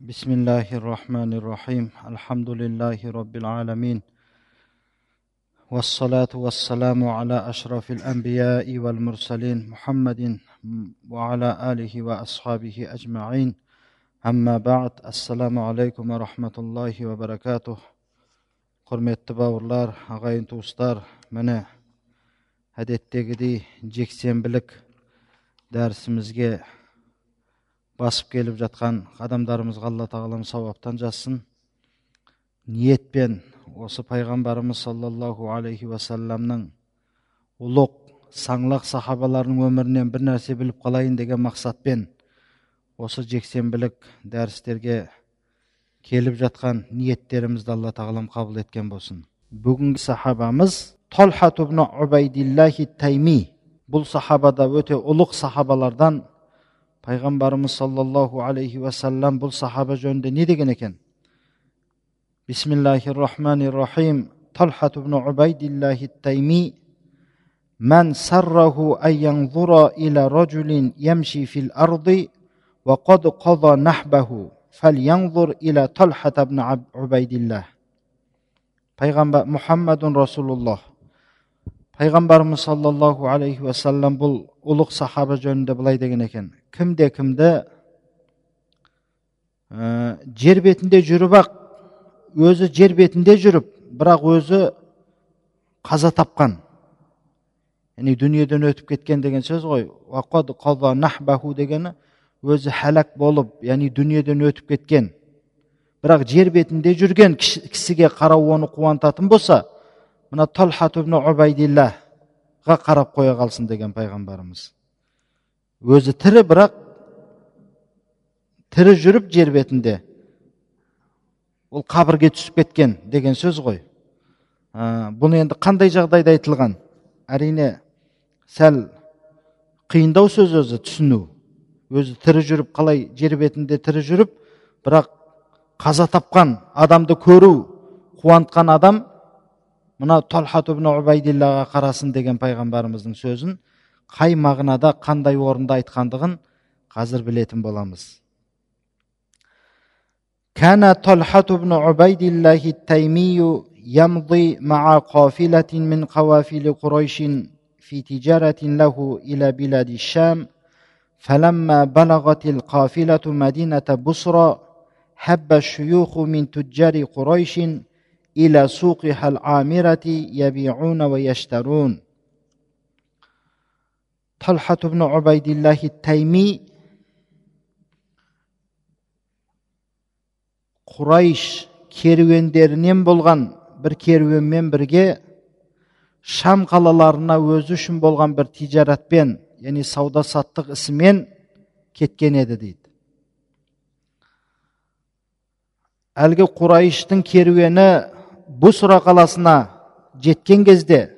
بسم الله الرحمن الرحيم الحمد لله رب العالمين والصلاة والسلام على أشرف الأنبياء والمرسلين محمد وعلى آله وأصحابه أجمعين أما بعد السلام عليكم ورحمة الله وبركاته قرمت باورلار أغاين توستار منا هدت تجدي جيكسين بلك درسمزجي басып келіп жатқан қадамдарымызға алла тағалам сауаптан жазсын. Ниетпен осы пайғамбарымыз саллаллаху алейхи уассаламның ұлық саңлақ сахабаларының өмірінен бір нәрсе біліп қалайын деген мақсатпен осы жексенбілік дәрістерге келіп жатқан ниеттерімізді алла тағалам қабыл еткен болсын. Бүгінгі сахабамыз толхат тайми бұл сахаба да өте ұлық сахабалардан payg'ambarimiz sollallohu alayhi vasallam bu sahaba jo'nida ne degan ekan bismillahi rohmanir rohim talhat ibn ubaydillahi taymiy من سره أن ينظر إلى رجل يمشي في الأرض وقد قضى نحبه فلينظر إلى طلحة بن عبيد الله payg'ambar muhammadun rasululloh пайғамбарымыз саллаллаху алейхи уассалам бұл ұлық сахаба жөнінде былай деген екен кімде кімді ә, жер бетінде жүріп ақ өзі жер бетінде жүріп бірақ өзі қаза тапқан яғни дүниеден өтіп кеткен деген сөз ғой нахбаху дегені өзі хәлак болып яғни дүниеден өтіп кеткен бірақ жер бетінде жүрген кісіге қарау оны қуантатын болса мына талхат ибн убайдиллаға қарап қоя қалсын деген пайғамбарымыз. Өзі тірі бірақ тірі жүріп жер бетінде ол қабірге түсіп кеткен деген сөз ғой. Ә, бұны енді қандай жағдайда айтылған? Әрине сәл қиындау сөз өзі түсіну. Өзі тірі жүріп қалай жер бетінде тірі жүріп бірақ қаза тапқан адамды көру қуантқан адам мына талхат ибн убайдиллаға қарасын деген пайғамбарымыздың сөзін қай мағынада қандай орында айтқандығын қазір білетін боламыз كان طلحة بن عبيد الله التيمي يمضي مع قافلة من قوافل قريش في تجارة له إلى بلاد الشام فلما بلغت القافلة مدينة بصرى حب الشيوخ من تجار قريش إلى سوقها العامرة يبيعون ويشترون طلحة بن عبيد الله التيمي құрайш керуендерінен болған бір керуенмен бірге шам қалаларына өзі үшін болған бір тижаратпен яғни сауда саттық ісімен кеткен еді дейді әлгі құрайыштың керуені бусра қаласына жеткен кезде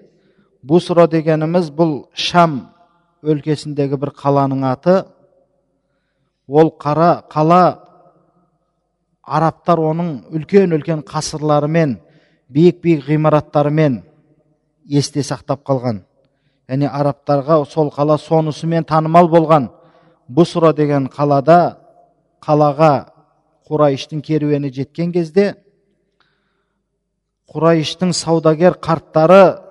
бусра дегеніміз бұл шам өлкесіндегі бір қаланың аты. Ол қара қала арабтар оның үлкен үлкен қасырларымен биік биік ғимараттарымен есте сақтап қалған. Яғни арабтарға сол қала сонысымен танымал болған. Бусра деген қалада қалаға құрайыштың керуені жеткен кезде құрайыштың саудагер қарттары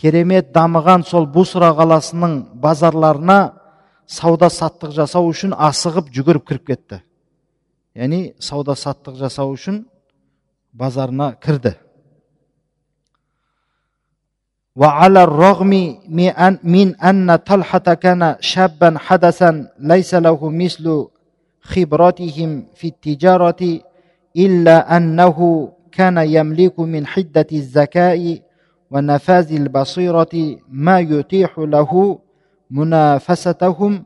керемет дамыған сол бусра қаласының базарларына сауда саттық жасау үшін асығып жүгіріп кіріп кетті яғни сауда саттық жасау үшін базарына кірді وعلى الرغم من أن طلحة كان شابا حدثا ليس له مثل خبراتهم في التجارة إلا أنه كان يملك من حدة الذكاء ونفاذ البصيرة ما يتيح له منافستهم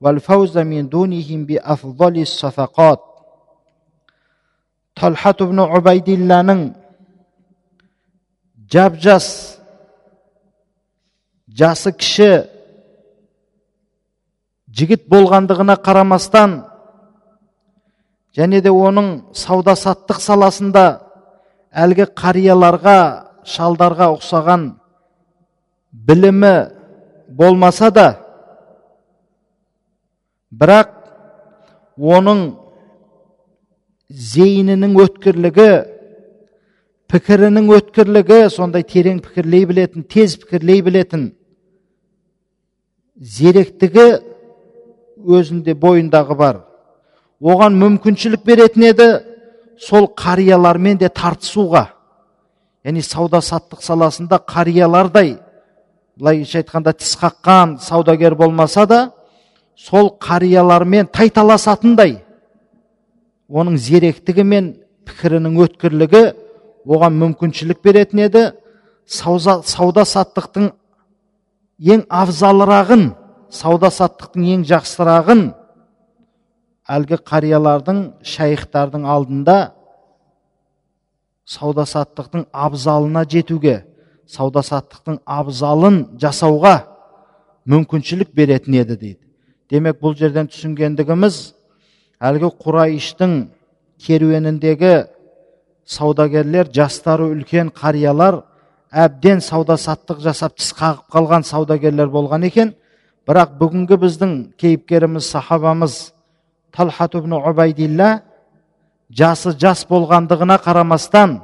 والفوز من دونهم بأفضل الصفقات талхат ибн убайдилланың жап жас жасы кіші жігіт болғандығына қарамастан және де оның сауда саттық саласында әлгі қарияларға шалдарға ұқсаған білімі болмаса да бірақ оның зейінінің өткірлігі пікірінің өткірлігі сондай терең пікірлей білетін тез пікірлей білетін зеректігі өзінде бойындағы бар. Оған мүмкіншілік беретін еді сол қариялармен де тартысуға яғни сауда саттық саласында қариялардай былайша айтқанда тіс қаққан саудагер болмаса да сол қариялармен тайталасатындай оның зеректігі мен пікірінің өткірлігі оған мүмкіншілік беретін еді. Сауда саттықтың ең абзалырағын сауда саттықтың ең жақсырағын әлгі қариялардың шайхтардың алдында сауда саттықтың абзалына жетуге сауда саттықтың абзалын жасауға мүмкіншілік беретін еді дейді. Демек бұл жерден түсінгендігіміз әлгі құрайыштың керуеніндегі саудагерлер жастары үлкен қариялар әбден сауда саттық жасап тіс қағып қалған саудагерлер болған екен. Бірақ бүгінгі біздің кейіпкеріміз сахабамыз талхат ибн убайдилла жасы жас болғандығына қарамастан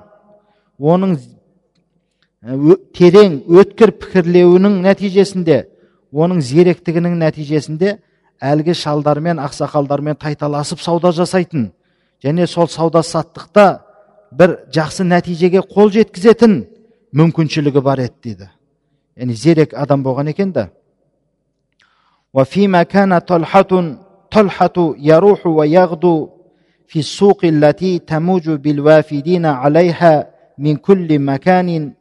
оның терең өткір пікірлеуінің нәтижесінде оның зеректігінің нәтижесінде әлгі шалдармен ақсақалдармен тайталасып сауда жасайтын және сол сауда саттықта бір жақсы нәтижеге қол жеткізетін мүмкіншілігі бар еді дейді яғни зерек адам болған екен да طلحة يروح ويغدو في السوق التي تموج بالوافدين عليها من كل مكان.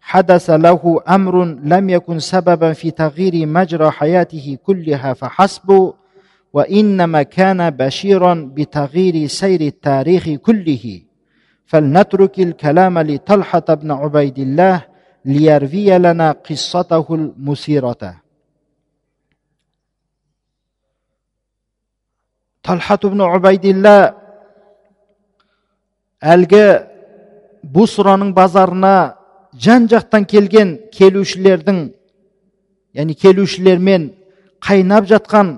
حدث له أمر لم يكن سببا في تغيير مجرى حياته كلها فحسب وإنما كان بشيرا بتغيير سير التاريخ كله. فلنترك الكلام لطلحة بن عبيد الله ليروي لنا قصته المثيرة. Талхат ибн убайдилла әлгі бусраның базарына жан жақтан келген келушілердің яғни келушілермен қайнап жатқан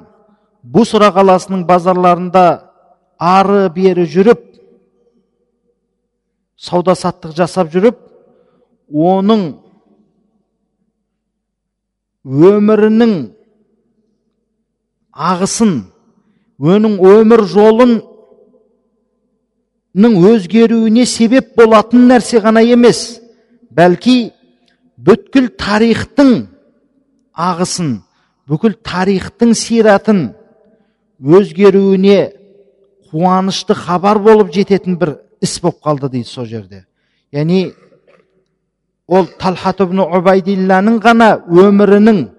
бусра қаласының базарларында ары бері жүріп сауда саттық жасап жүріп оның өмірінің ағысын оның өмір жолының өзгеруіне себеп болатын нәрсе ғана емес бәлки бүткіл тарихтың ағысын бүкіл тарихтың сиратын өзгеруіне қуанышты хабар болып жететін бір іс болып қалды дейді сол жерде. Яғни ол талхат ибн ғана өмірінің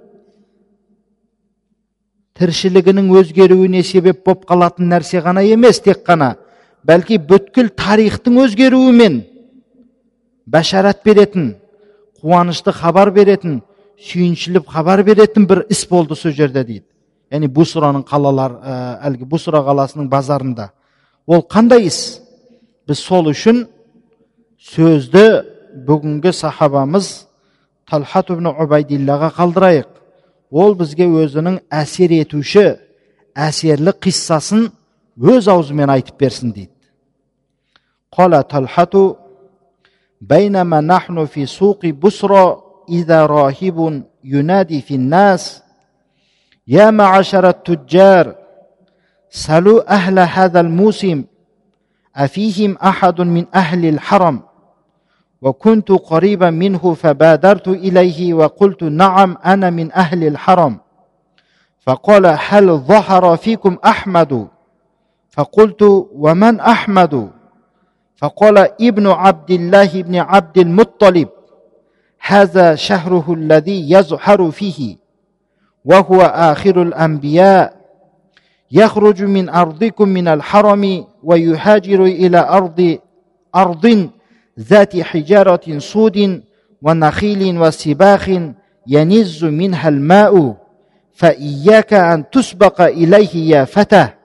тіршілігінің өзгеруіне себеп болып қалатын нәрсе ғана емес тек қана бәлки бүткіл тарихтың өзгеруімен бәшарат беретін қуанышты хабар беретін сүйіншіліп хабар беретін бір іс болды сол жерде дейді. Яғни бусраның қалалар әлгі бусра қаласының базарында. Ол қандай іс? Біз сол үшін сөзді бүгінгі сахабамыз талхат ибн убайдиллаға қалдырайық ол бізге өзінің әсер етуші әсерлі қиссасын өз аузымен айтып берсін дейді قال طلحة بينما نحن في سوق بصرى إذا راهب ينادي في الناس يا معشر التجار سلوا أهل هذا الموسم افيهم احد من اهل الحرم وكنت قريبا منه فبادرت إليه وقلت نعم أنا من أهل الحرم. فقال هل ظهر فيكم أحمد؟ فقلت ومن أحمد؟ فقال ابن عبد الله بن عبد المطلب هذا شهره الذي يزهر فيه وهو آخر الأنبياء. يخرج من أرضكم من الحرم ويهاجر إلى أرض أرض ذات حجارة صود ونخيل وسباخ ينز منها الماء فإياك أن تسبق إليه يا فتى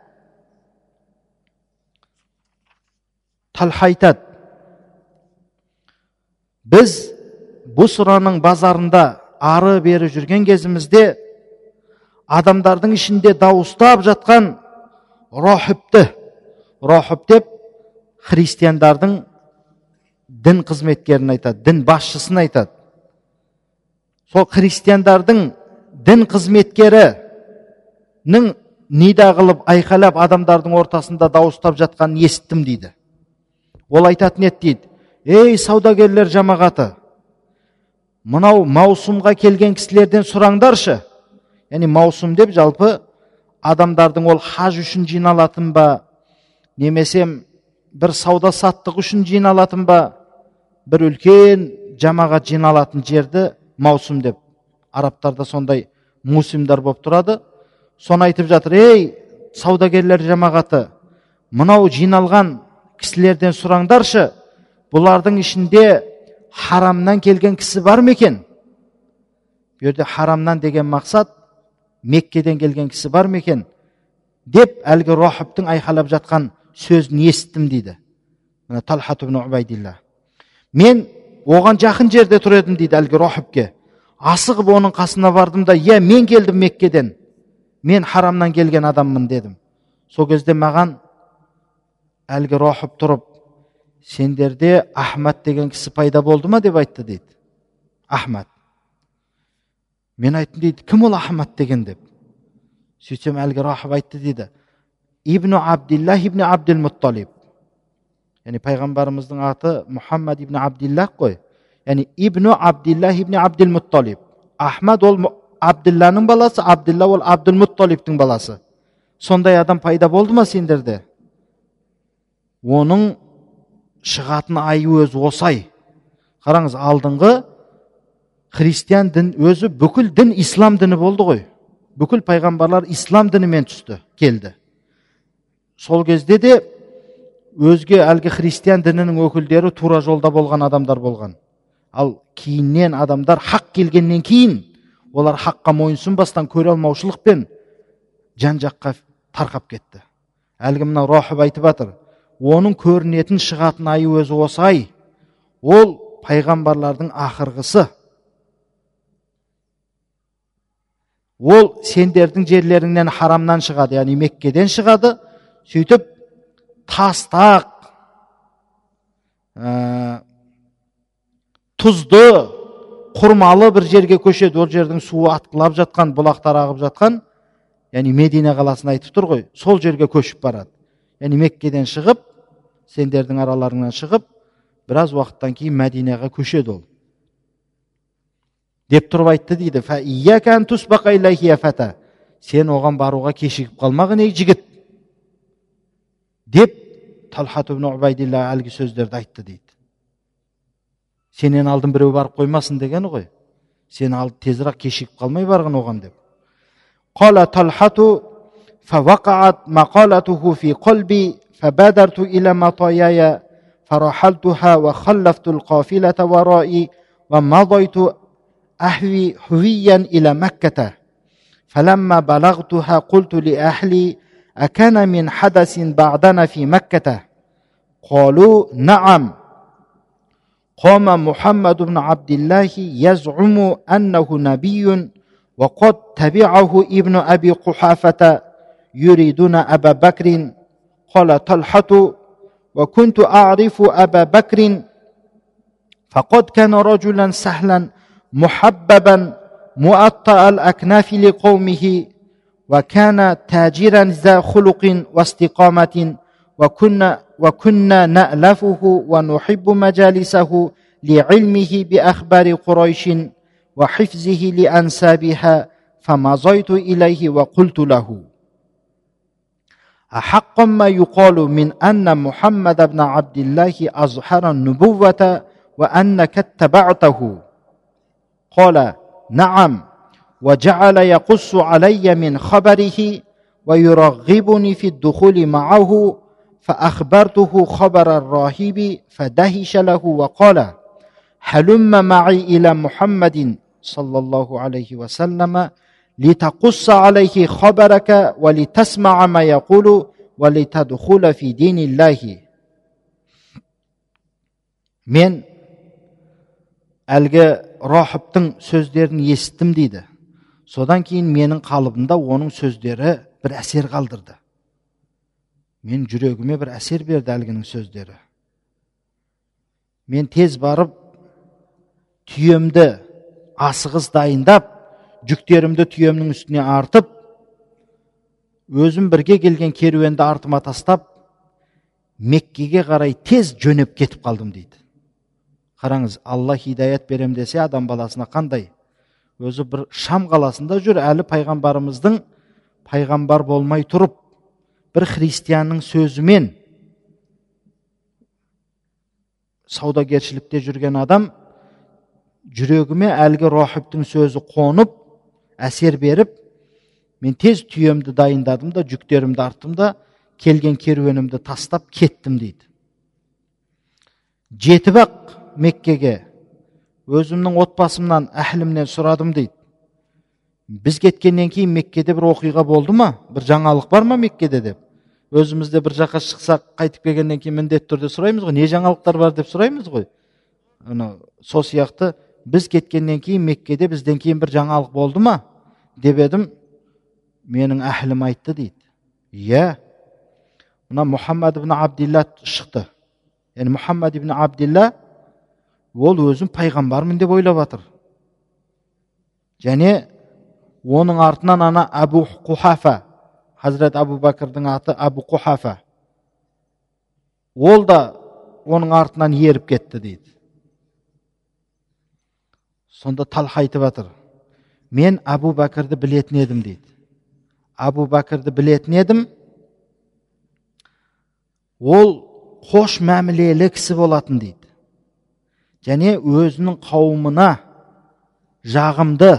талха айтады біз бұсраның базарында ары бері жүрген кезімізде адамдардың ішінде дауыстап жатқан рохибті рохиб деп христиандардың дін қызметкерін айтады дін басшысын айтады. Сол христиандардың дін қызметкерінің нида қылып айқайлап адамдардың ортасында дауыстап жатқанын естіттім дейді. Ол айтатын еді дейді ей саудагерлер жамағаты мынау маусымға келген кісілерден сұраңдаршы яғни маусым деп жалпы адамдардың ол хаж үшін жиналатын ба немесе бір сауда саттық үшін жиналатын ба бір үлкен жамағат жиналатын жерді маусым деп. Арабтарда сондай мусимдар болып тұрады. Соны айтып жатыр ей саудагерлер жамағаты мынау жиналған кісілерден сұраңдаршы бұлардың ішінде харамнан келген кісі бар ма екен? Бұл жерде харамнан деген мақсат меккеден келген кісі бар ма екен? деп әлгі рохибтің айқайлап жатқан сөзін естіттім дейді. Мына талхат мен оған жақын жерде тұр едім дейді әлгі рохибке. Асығып оның қасына бардым да иә мен келдім меккеден. Мен харамнан келген адаммын дедім. Сол кезде маған әлгі рохиб тұрып сендерде ахмад деген кісі пайда болды ма? деп айтты дейді. Ахмад мен айттым дейді. Кім ол ахмад деген? деп. Сөйтсем әлгі рахып айтты дейді. Ибн абдиллах ибн абдил мутталиб яғни пайғамбарымыздың аты мұхаммад ибн абдиллах қой яғни ибн абдиллах ибн абдил мутталиб ахмад ол абдилланың баласы абдилла ол абдул мутталибтің баласы сондай адам пайда болды ма сендерде оның шығатын айы өзі осай қараңыз алдыңғы христиан дін өзі бүкіл дін ислам діні болды ғой бүкіл пайғамбарлар ислам дінімен түсті келді сол кезде де өзге әлгі христиан дінінің өкілдері тура жолда болған адамдар болған. Ал кейіннен адамдар хақ келгеннен кейін олар хаққа мойынсұнбастан көре алмаушылықпен жан жаққа тарқап кетті. Әлгі мына рохиб айтып жатыр оның көрінетін шығатын айы өзі осы ай. Ол пайғамбарлардың ақырғысы ол сендердің жерлеріңнен харамнан шығады яғни меккеден шығады. Сөйтіп тастақ ә, тұзды құрмалы бір жерге көшеді ол жердің суы атқылап жатқан бұлақтар ағып жатқан яғни медина қаласын айтып тұр ғой сол жерге көшіп барады. Яғни меккеден шығып сендердің араларыңнан шығып біраз уақыттан кейін мәдинаға көшеді ол. Деп тұрып айтты дейді сен оған баруға кешігіп қалмағын ей жігіт. Деп талхат убайдилла әлгі сөздерді айтты дейді сенен алдын біреу барып қоймасын дегені ғой сен алды тезірек кешігіп қалмай барғын оған деп فبادرت إلى مطاياي فرحلتها وخلفت القافلة ورائي ومضيت أهوي هويا إلى مكة فلما بلغتها قلت لأهلي أكان من حدث بعدنا في مكة؟ قالوا نعم. قام محمد بن عبد الله يزعم أنه نبي وقد تبعه ابن أبي قحافة يريدون أبا بكر. قال طلحة وكنت أعرف أبا بكر. فقد كان رجلا سهلا محببا مؤطأ الأكناف لقومه. وكان تاجرا ذا خلق واستقامة وكنا وكنا نألفه ونحب مجالسه لعلمه بأخبار قريش وحفظه لأنسابها فمضيت إليه وقلت له أحق ما يقال من أن محمد بن عبد الله أظهر النبوة وأنك اتبعته؟ قال نعم. وجعل يقص علي من خبره ويرغبني في الدخول معه فأخبرته خبر الراهب فدهش له وقال هلم معي إلى محمد صلى الله عليه وسلم لتقص عليه خبرك ولتسمع ما يقول ولتدخل في دين الله мен әлгі рахыптың сөздерін естіттім дейді содан кейін менің қалыбымда оның сөздері бір әсер қалдырды. Мен жүрегіме бір әсер берді әлгінің сөздері. Мен тез барып түйемді асығыс дайындап жүктерімді түйемнің үстіне артып өзім бірге келген керуенді артыма тастап меккеге қарай тез жөнеп кетіп қалдым дейді. Қараңыз алла хидаят берем десе адам баласына қандай өзі бір шам қаласында жүр. Әлі пайғамбарымыздың пайғамбар болмай тұрып бір христианның сөзімен саудагершілікте жүрген адам жүрегіме әлгі рохибтің сөзі қонып әсер беріп мен тез түйемді дайындадым да жүктерімді арттым да келген керуенімді тастап кеттім дейді. Жетіп ақ меккеге өзімнің отбасымнан әхлімнен сұрадым дейді. Біз кеткеннен кейін меккеде бір оқиға болды ма? бір жаңалық бар ма меккеде деп? Өзімізде бір жаққа шықсақ қайтып келгеннен кейін міндетті түрде сұраймыз ғой. Не жаңалықтар бар деп сұраймыз ғой? Анау сол сияқты біз кеткеннен кейін меккеде бізден кейін бір жаңалық болды ма? деп едім менің әхлім айтты дейді. Иә. Мына мұхаммад ибн абдилла шықты. Яғни мұхаммад ибн абдилла ол өзін пайғамбармын деп ойлап жатыр және оның артынан ана әбу құхафа хазірет әбу бәкірдің аты әбу құхафа ол да оның артынан еріп кетті дейді. Сонда талха айтып жатыр мен әбу бәкірді білетін едім дейді. Әбу бәкірді білетін едім. Ол қош мәмілелі кісі болатын дейді. Және өзінің қауымына жағымды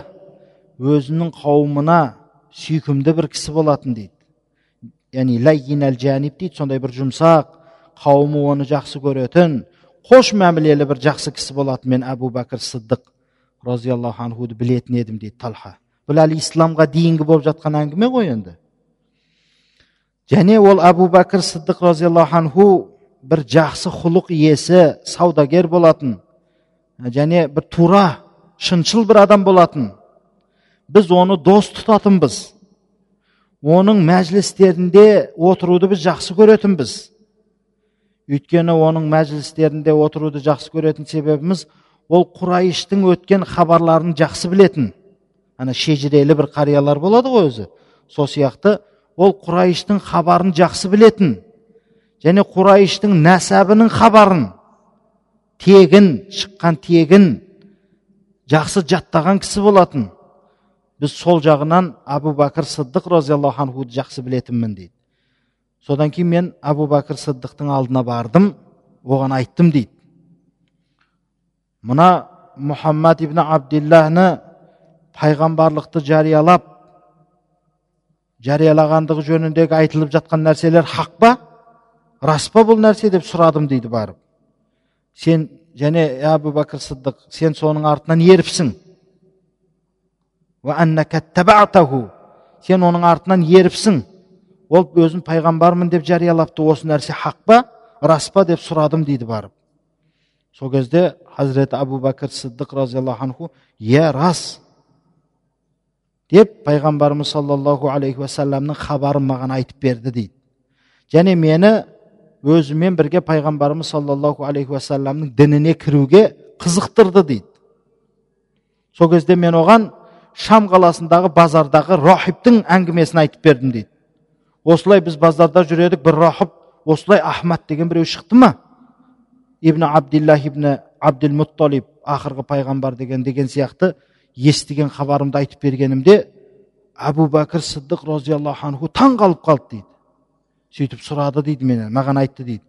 өзінің қауымына сүйкімді бір кісі болатын дейді. Яғни ләйин әл жәниб дейді сондай бір жұмсақ қауымы оны жақсы көретін қош мәмілелі бір жақсы кісі болатын. Мен әбу бәкір сыдық разиаллаху анхуды білетін едім дейді талха. Бұл әлі исламға дейінгі болып жатқан әңгіме ғой енді. Және ол әбу бәкір сыдық разиаллаху анху бір жақсы құлық иесі саудагер болатын. Және бір тура шыншыл бір адам болатын. Біз оны дос тұтатынбыз. Оның мәжілістерінде отыруды біз жақсы көретінбіз. Өйткені оның мәжілістерінде отыруды жақсы көретін себебіміз ол құрайыштың өткен хабарларын жақсы білетін. Ана шежірелі бір қариялар болады ғой өзі. Сол сияқты ол құрайыштың хабарын жақсы білетін. Және құрайыштың нәсәбінің хабарын. Тегін шыққан тегін жақсы жаттаған кісі болатын. Біз сол жағынан әбу бәкір сыдық разиаллаху анхуды жақсы білетінмін дейді. Содан кейін мен әбу бәкір сыдықтың алдына бардым оған айттым дейді. Мына мұхаммад ибн абдиллахны пайғамбарлықты жариялап жариялағандығы жөніндегі айтылып жатқан нәрселер хақ па? Рас па бұл нәрсе деп сұрадым дейді барып. Сен және әбу бәкір сыдық сен соның артынан еріпсің? Сен оның артынан еріпсің ол өзін пайғамбармын деп жариялапты. Осы нәрсе хақ па? Рас па деп сұрадым дейді барып. Сол кезде хазіреті әбу бәкір сыдық разиаллаху анху иә рас! деп пайғамбарымыз саллаллаху алейхи уассаламның хабарын маған айтып берді дейді. Және мені өзімен бірге пайғамбарымыз саллаллаху алейхи уассаламның дініне кіруге қызықтырды дейді. Сол кезде мен оған шам қаласындағы базардағы рахибтің әңгімесін айтып бердім дейді. Осылай біз базарда жүр бір рахып осылай ахмад деген біреу шықты ма? Ибн абдиллах ибн абдул мутталиб ақырғы пайғамбар деген деген сияқты естіген хабарымды айтып бергенімде әбу бәкір сыдық разиаллаху анху таң қалып қалды дейді сөйтіп сұрады дейді менен маған айтты дейді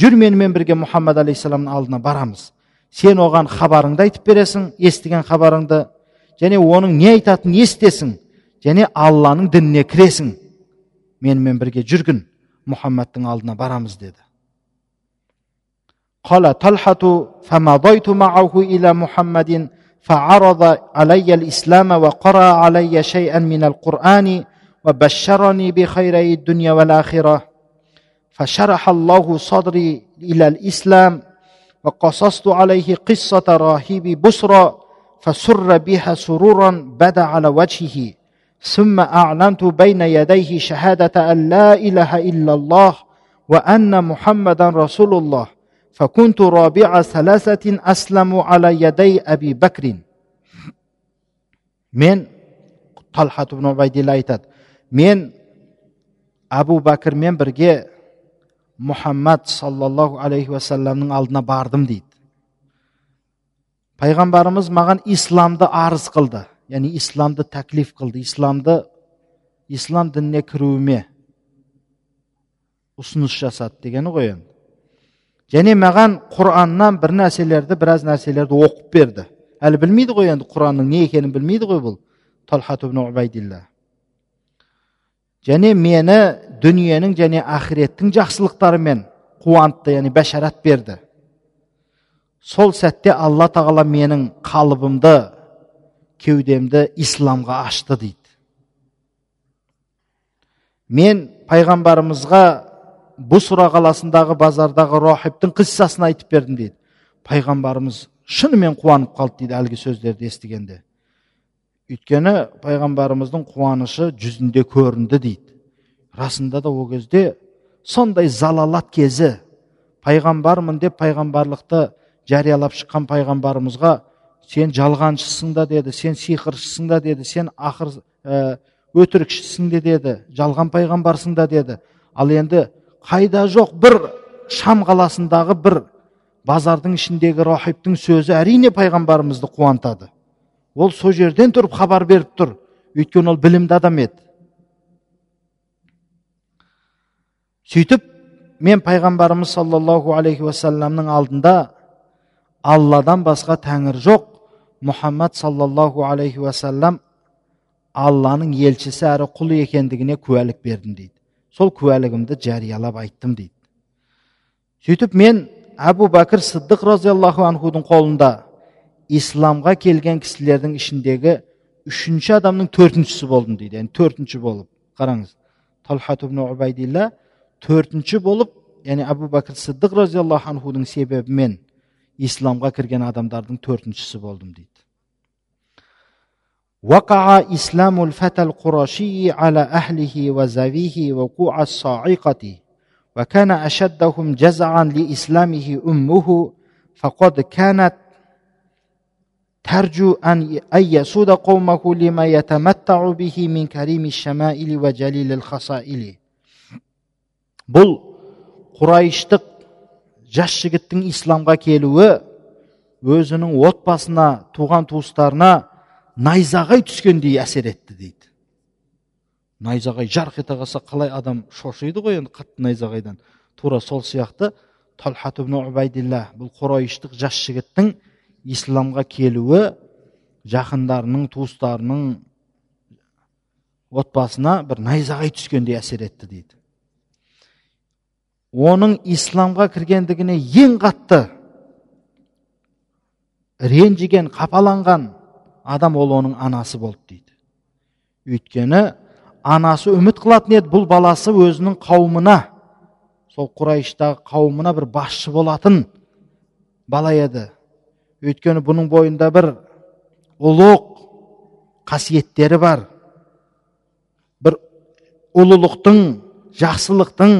жүр менімен бірге мұхаммад алейхисаламның алдына барамыз сен оған хабарыңды айтып бересің естіген хабарыңды және оның не айтатынын естесің және алланың дініне кіресің менімен бірге жүргін мұхаммадтың алдына барамыз деді قال طلحة فمضيت معه إلى محمد فعرض علي الإسلام وقرأ علي شيئا من القرآن وبشرني بخيري الدنيا والآخرة. فشرح الله صدري إلى الإسلام وقصصت عليه قصة راهب بصرى فسر بها سرورا بدا على وجهه. ثم أعلنت بين يديه شهادة أن لا إله إلا الله وأن محمدا رسول الله. فكنت رابع ثلاثة أسلم على يدي أبي بكر. من طلحة بن عبيد الله мен әбу бәкірмен бірге мұхаммад саллаллаху алейхи уассаламның алдына бардым дейді пайғамбарымыз маған исламды арыз қылды яғни исламды тәклиф қылды исламды ислам дініне кіруіме ұсыныс жасады дегені ғой енді және маған құраннан бір нәрселерді біраз нәрселерді оқып берді әлі білмейді ғой енді құранның не екенін білмейді ғой бұл талхат убайдилла және мені дүниенің және ақиреттің жақсылықтарымен қуантты яғни бәшарат берді сол сәтте алла тағала менің қалыбымды кеудемді исламға ашты дейді мен пайғамбарымызға бұсра қаласындағы базардағы рахиптің қиссасын айтып бердім дейді пайғамбарымыз шынымен қуанып қалды дейді әлгі сөздерді естігенде өйткені пайғамбарымыздың қуанышы жүзінде көрінді дейді. Расында да ол кезде сондай залалат кезі. Пайғамбармын деп пайғамбарлықты жариялап шыққан пайғамбарымызға сен жалғаншысың да деді сен сиқыршысың да деді сен ақыр ә, өтірікшісің де деді жалған пайғамбарсың да деді. Ал енді қайда жоқ бір шам қаласындағы бір базардың ішіндегі рахиптің сөзі әрине пайғамбарымызды қуантады. Ол сол жерден тұрып хабар беріп тұр. Өйткені ол білімді адам еді. Сөйтіп мен пайғамбарымыз саллаллаху алейхи уассаламның алдында алладан басқа тәңір жоқ. Мұхаммад саллаллаху алейхи уассалам алланың елшісі әрі құлы екендігіне куәлік бердім дейді. Сол куәлігімді жариялап айттым дейді. Сөйтіп мен әбу бәкір сыдық разиаллаху анхудың қолында исламға келген кісілердің ішіндегі үшінші адамның төртіншісі болдым дейді яғни төртінші болып қараңыз талхат убайдилла төртінші болып яғни әбу бәкір сыдық разиаллаху анхудың себебімен исламға кірген адамдардың төртіншісі болдым дейді وقع إسلام الفتى القرشي على أهله وزويه وقوع الصاعقة وكان أشدهم جزعا لإسلامه أمه فقد كانت ترجو أن يسود قومه لما يتمتع به من كريم الشمائل وجليل الخصائل бұл құрайыштық жас жігіттің исламға келуі өзінің отбасына туған туыстарына найзағай түскендей әсер етті дейді найзағай жарқ ете қалса қалай адам шошиды ғой енді қатты найзағайдан тура сол сияқты талхат убайдилла бұл құрайыштық жас жігіттің исламға келуі жақындарының туыстарының отбасына бір найзағай түскендей әсер етті дейді. Оның исламға кіргендігіне ең қатты ренжіген қапаланған адам ол оның анасы болды дейді. Өйткені анасы үміт қылатын еді бұл баласы өзінің қауымына сол құрайыштағы қауымына бір басшы болатын бала еді. Өйткені бұның бойында бір ұлық қасиеттері бар. Бір ұлылықтың жақсылықтың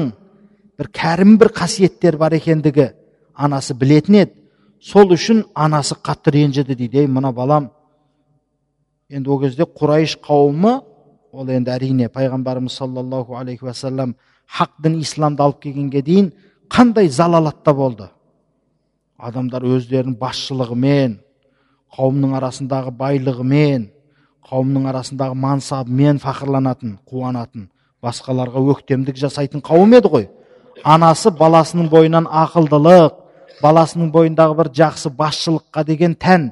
бір кәрім бір қасиеттер бар екендігі анасы білетін еді. Сол үшін анасы қатты ренжіді дейді ей мына балам енді ол кезде құрайш қауымы ол енді әрине пайғамбарымыз саллаллаху алейхи уассалам хақ дін исламды алып келгенге дейін қандай залалатта болды? Адамдар өздерінің басшылығымен қауымның арасындағы байлығымен қауымның арасындағы мансабымен фақырланатын қуанатын басқаларға өктемдік жасайтын қауым еді ғой. Анасы баласының бойынан ақылдылық баласының бойындағы бір жақсы басшылыққа деген тән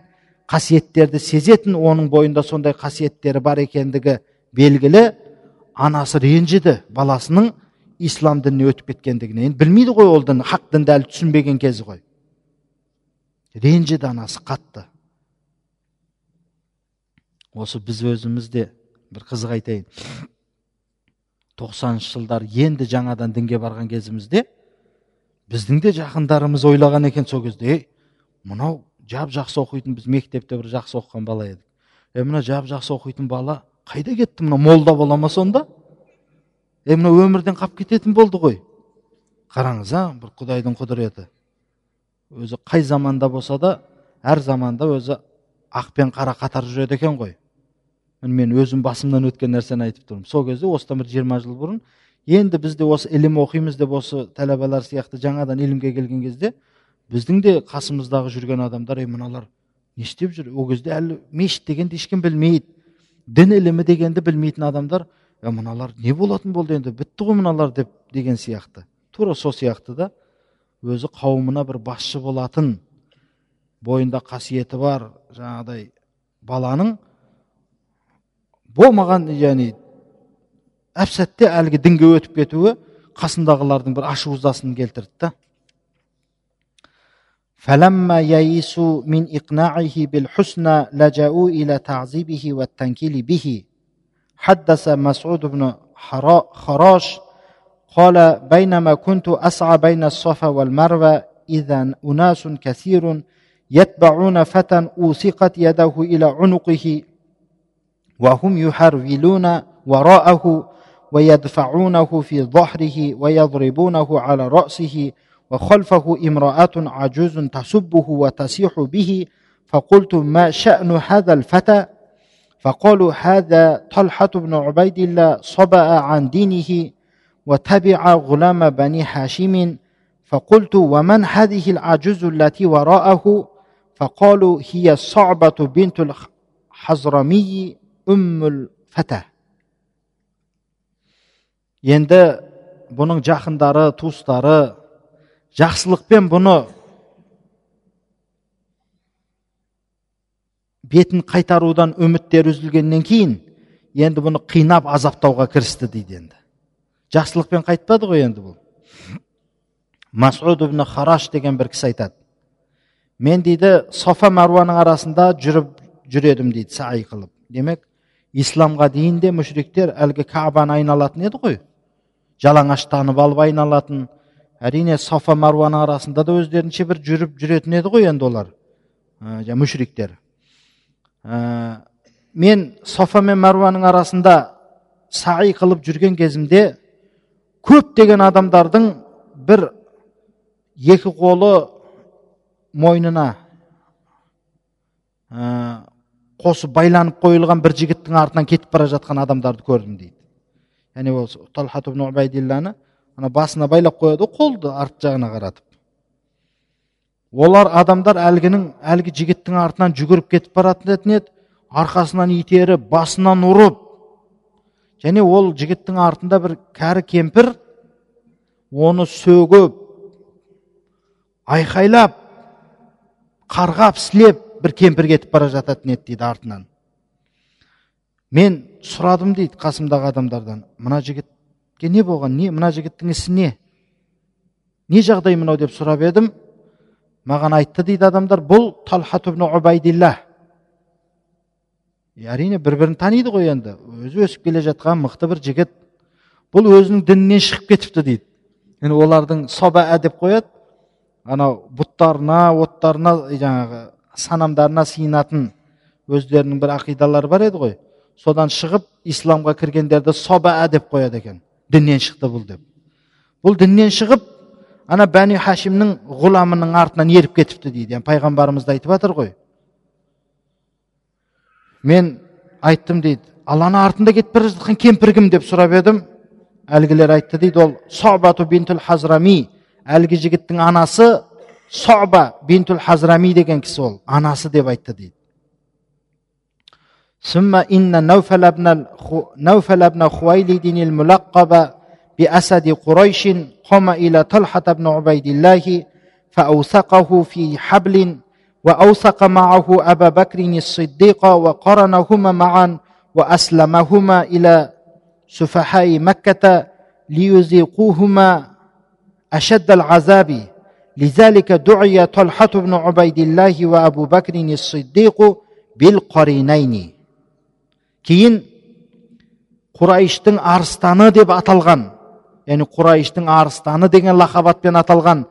қасиеттерді сезетін оның бойында сондай қасиеттері бар екендігі белгілі. Анасы ренжіді баласының ислам дініне өтіп кеткендігіне енді білмейді ғой ол дін хақ дінді әлі түсінбеген кезі ғой. Ренжіді анасы қатты. Осы біз өзіміз де бір қызық айтайын. Тоқсаныншы жылдар енді жаңадан дінге барған кезімізде біздің де жақындарымыз ойлаған екен сол кезде ей мынау жап жақсы оқитын біз мектепте бір жақсы оқыған бала едік. Е мына жап жақсы оқитын бала қайда кетті? Мына молда бола ма сонда? Е мына өмірден қалып кететін болды ғой. Қараңыз а бір құдайдың құдіреті өзі қай заманда болса да әр заманда өзі ақ пен қара қатар жүреді екен ғой. Мен өзім басымнан өткен нәрсені айтып тұрмын. Сол кезде осыдан бір жиырма жыл бұрын енді біз де осы ілім оқимыз деп осы тәләбалар сияқты жаңадан ілімге келген кезде біздің де қасымыздағы жүрген адамдар е мыналар не істеп жүр? Ол кезде әлі мешіт дегенді ешкім білмейді. Дін ілімі дегенді білмейтін адамдар мыналар не болатын болды енді? Бітті ғой мыналар деп деген сияқты. Тура сол сияқты да өзі қауымына бір басшы болатын бойында қасиеті бар жаңағыдай баланың болмаған яғни әп сәтте әлгі дінге өтіп кетуі қасындағылардың бір ашу ызасын келтірді да فلما يئسوا من إقناعه بالحسنى لجأوا إلى تعذيبه والتنكيل به حدث مسعود بن خراش قال بينما كنت أسعى بين الصفا والمروة إذا أناس كثير يتبعون فتى أوثقت يده إلى عنقه وهم يحرولون وراءه ويدفعونه في ظهره ويضربونه على رأسه وخلفه امرأة عجوز تسبه وتصيح به فقلت ما شأن هذا الفتى؟ فقالوا هذا طلحة بن عبيد الله صبأ عن دينه وتبع غلام بني هاشم فقلت ومن هذه العجوز التي وراءه فقالوا هي صعبة بنت الحزرمي أم الفتى енді бұның жақындары туыстары жақсылықпен бұны бетін қайтарудан үміттері үзілгеннен кейін енді бұны қинап азаптауға кірісті дейді енді жақсылықпен қайтпады ғой енді бұл масуд ибн хараш деген бір кісі айтады мен дейді софа мәруаның арасында жүріп жүредім дейді саи қылып демек исламға дейін де мүшриктер әлгі кабаны айналатын еді ғой жалаңаштанып алып айналатын әрине сафа маруаның арасында да өздерінше бір жүріп жүретін еді ғой енді олар ә, мүшриктер ә, мен сафа мен маруаның арасында саи қылып жүрген кезімде көптеген адамдардың бір екі қолы мойнына ә, қосып байланып қойылған бір жігіттің артынан кетіп бара жатқан адамдарды көрдім дейді. Яғни ол талхат ана басына байлап қояды ғой қолды арт жағына қаратып. Олар адамдар әлгінің әлгі жігіттің артынан жүгіріп кетіп баратын еді арқасынан итеріп басынан ұрып және ол жігіттің артында бір кәрі кемпір оны сөгіп айқайлап қарғап сілеп бір кемпір кетіп бара жататын еді дейді артынан. Мен сұрадым дейді қасымдағы адамдардан. Мына жігітке не болған? Не? Мына жігіттің ісі не? Не жағдай мынау? деп сұрап едім. Маған айтты дейді адамдар. Бұл талхат ибн убайдилла әрине бір бірін таниды ғой енді. Өзі өсіп келе жатқан мықты бір жігіт. Бұл өзінің дінінен шығып кетіпті дейді. Енді олардың собаа деп қояды. Анау бұттарына оттарына жаңағы санамдарына сиынатын өздерінің бір ақидалары бар еді ғой. Содан шығып исламға кіргендерді собаа деп қояды екен. Діннен шықты бұл деп. Бұл діннен шығып ана бәни хашимнің ғұламының артынан еріп кетіпті дейді. Пайғамбарымыз да айтып жатыр ғой мен айттым дейді ал ана артында кетіп бара жатқан кемпір кім деп сұрап едім әлгілер айтты дейді ол собату бинтул хазрами әлгі жігіттің анасы соба бинтул хазрами деген кісі ол анасы деп айтты дейді ثم إن نوفل بن نوفل بن خويلد الملقب بأسد قريش قام إلى طلحة بن عبيد الله فأوثقه في حبل وأوثق معه أبا بكر الصديق وقرنهما معا وأسلمهما إلى سفهاء مكة ليذيقوهما أشد العذاب لذلك دعي طلحة بن عبيد الله وأبو بكر الصديق بالقرينين кейін құрайыштың арыстаны деп аталған яғни құрайыштың арыстаны деген лақап аталған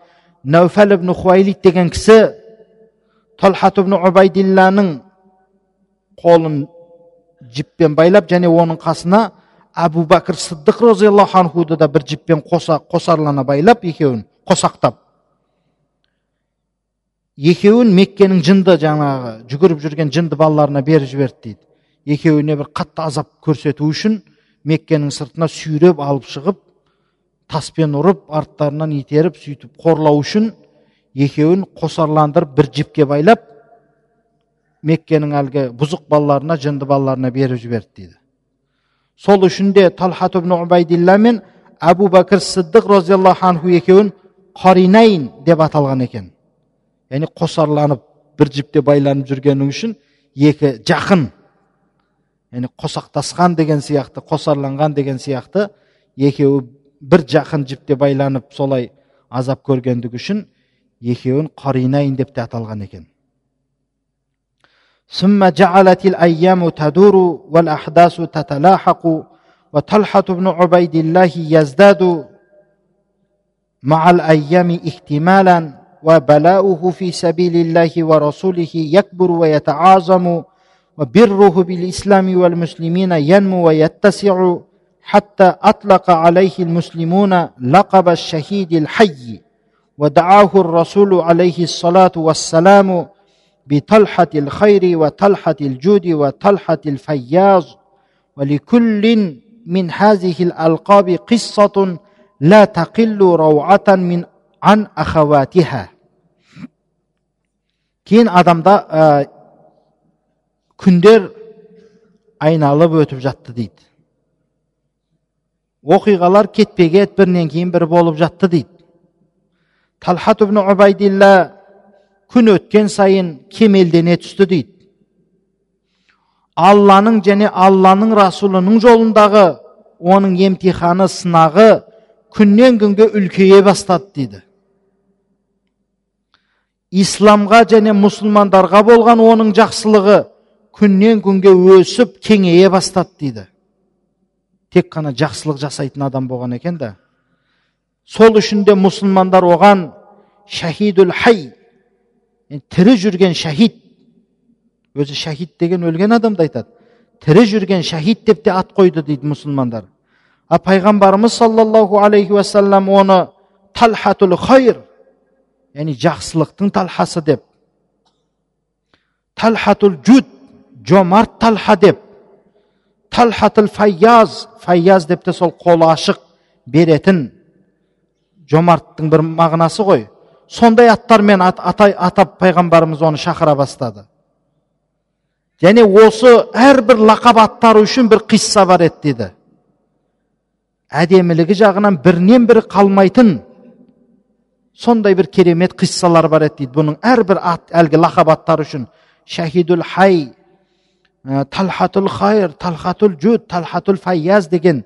нәуфәл ибн хуайлид деген кісі талхат ибн қолын жіппен байлап және оның қасына әбу бәкір сыддық разиаллаху анхуды да бір жіппен қоса, қосарлана байлап екеуін қосақтап екеуін меккенің жынды жаңағы жүгіріп жүрген жынды балаларына беріп жіберді дейді екеуіне бір қатты азап көрсету үшін меккенің сыртына сүйреп алып шығып таспен ұрып арттарынан итеріп сөйтіп қорлау үшін екеуін қосарландырып бір жіпке байлап меккенің әлгі бұзық балаларына жынды балаларына беріп жіберді дейді. Сол үшін де талхат убайдилла мен әбу бәкір сыддық разиаллаху анху екеуін қаринайын деп аталған екен. Яғни қосарланып бір жіпте байланып жүргені үшін екі жақын яғни қосақтасқан деген сияқты қосарланған деген сияқты екеуі бір жақын жіпте байланып солай азап көргендігі үшін екеуін қаринайын деп те аталған екен ثم جعلت الأيام تدور والأحداث تتلاحق وطلحة بن عبيد الله يزداد مع الأيام احتمالا وبلاؤه في سبيل الله ورسوله يكبر ويتعاظم وبره بالإسلام والمسلمين ينمو ويتسع حتى أطلق عليه المسلمون لقب الشهيد الحي ودعاه الرسول عليه الصلاة والسلام بطلحة الخير وطلحة الجود وطلحة الفياض ولكل من هذه الألقاب قصة لا تقل روعة من عن أخواتها кейін адамда ә, күндер айналып өтіп жатты дейді оқиғалар кетпе кет бірінен кейін бірі болып жатты дейді талхат ибн убайдилла күн өткен сайын кемелдене түсті дейді алланың және алланың расулының жолындағы оның емтиханы сынағы күннен күнге үлкейе бастады дейді исламға және мұсылмандарға болған оның жақсылығы күннен күнге өсіп кеңейе бастады дейді тек қана жақсылық жасайтын адам болған екен да сол үшін де мұсылмандар оған шахидул хай тірі жүрген шахид. Өзі шахид деген өлген адамды айтады. Тірі жүрген шахид деп те ат қойды дейді мұсылмандар. А пайғамбарымыз саллаллаху алейхи уассалам оны талхатул хайр яғни жақсылықтың талхасы деп. Талхатул жуд жомарт талха деп. Талхатул файяз файяз деп те сол қолы ашық беретін жомарттың бір мағынасы ғой. Сондай аттармен ат, атай, атап пайғамбарымыз оны шақыра бастады. Және осы әрбір лақап аттары үшін бір қисса бар еді дейді әдемілігі жағынан бірінен бірі қалмайтын сондай бір керемет қиссалар бар еді дейді. Бұның әрбір ат әлгі лақап аттары үшін шахидул хай талхатул хайр талхатул жуд талхатул файяз деген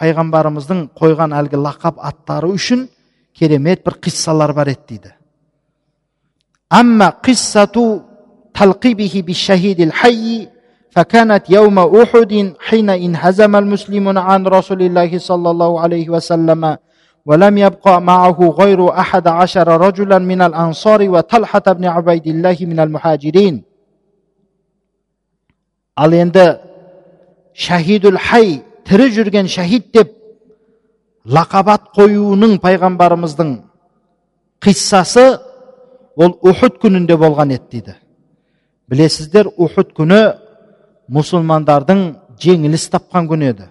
payg'ambarimizning qo'ygan haligi laqab attari uchun keremet bir qissalar bor edi deydi. Amma qissatu talqibihi bi shahidil hayyi فكانت يوم أحد حين انهزم المسلمون عن رسول الله صلى الله عليه وسلم ولم يبقى معه غير أحد عشر رجلا من الأنصار وطلحة بن عبيد الله من المهاجرين al endi shahidul hay тірі жүрген шахид деп лақабат қоюының пайғамбарымыздың қиссасы ол ухуд күнінде болған еді дейді. Білесіздер ухуд күні мұсылмандардың жеңіліс тапқан күні еді.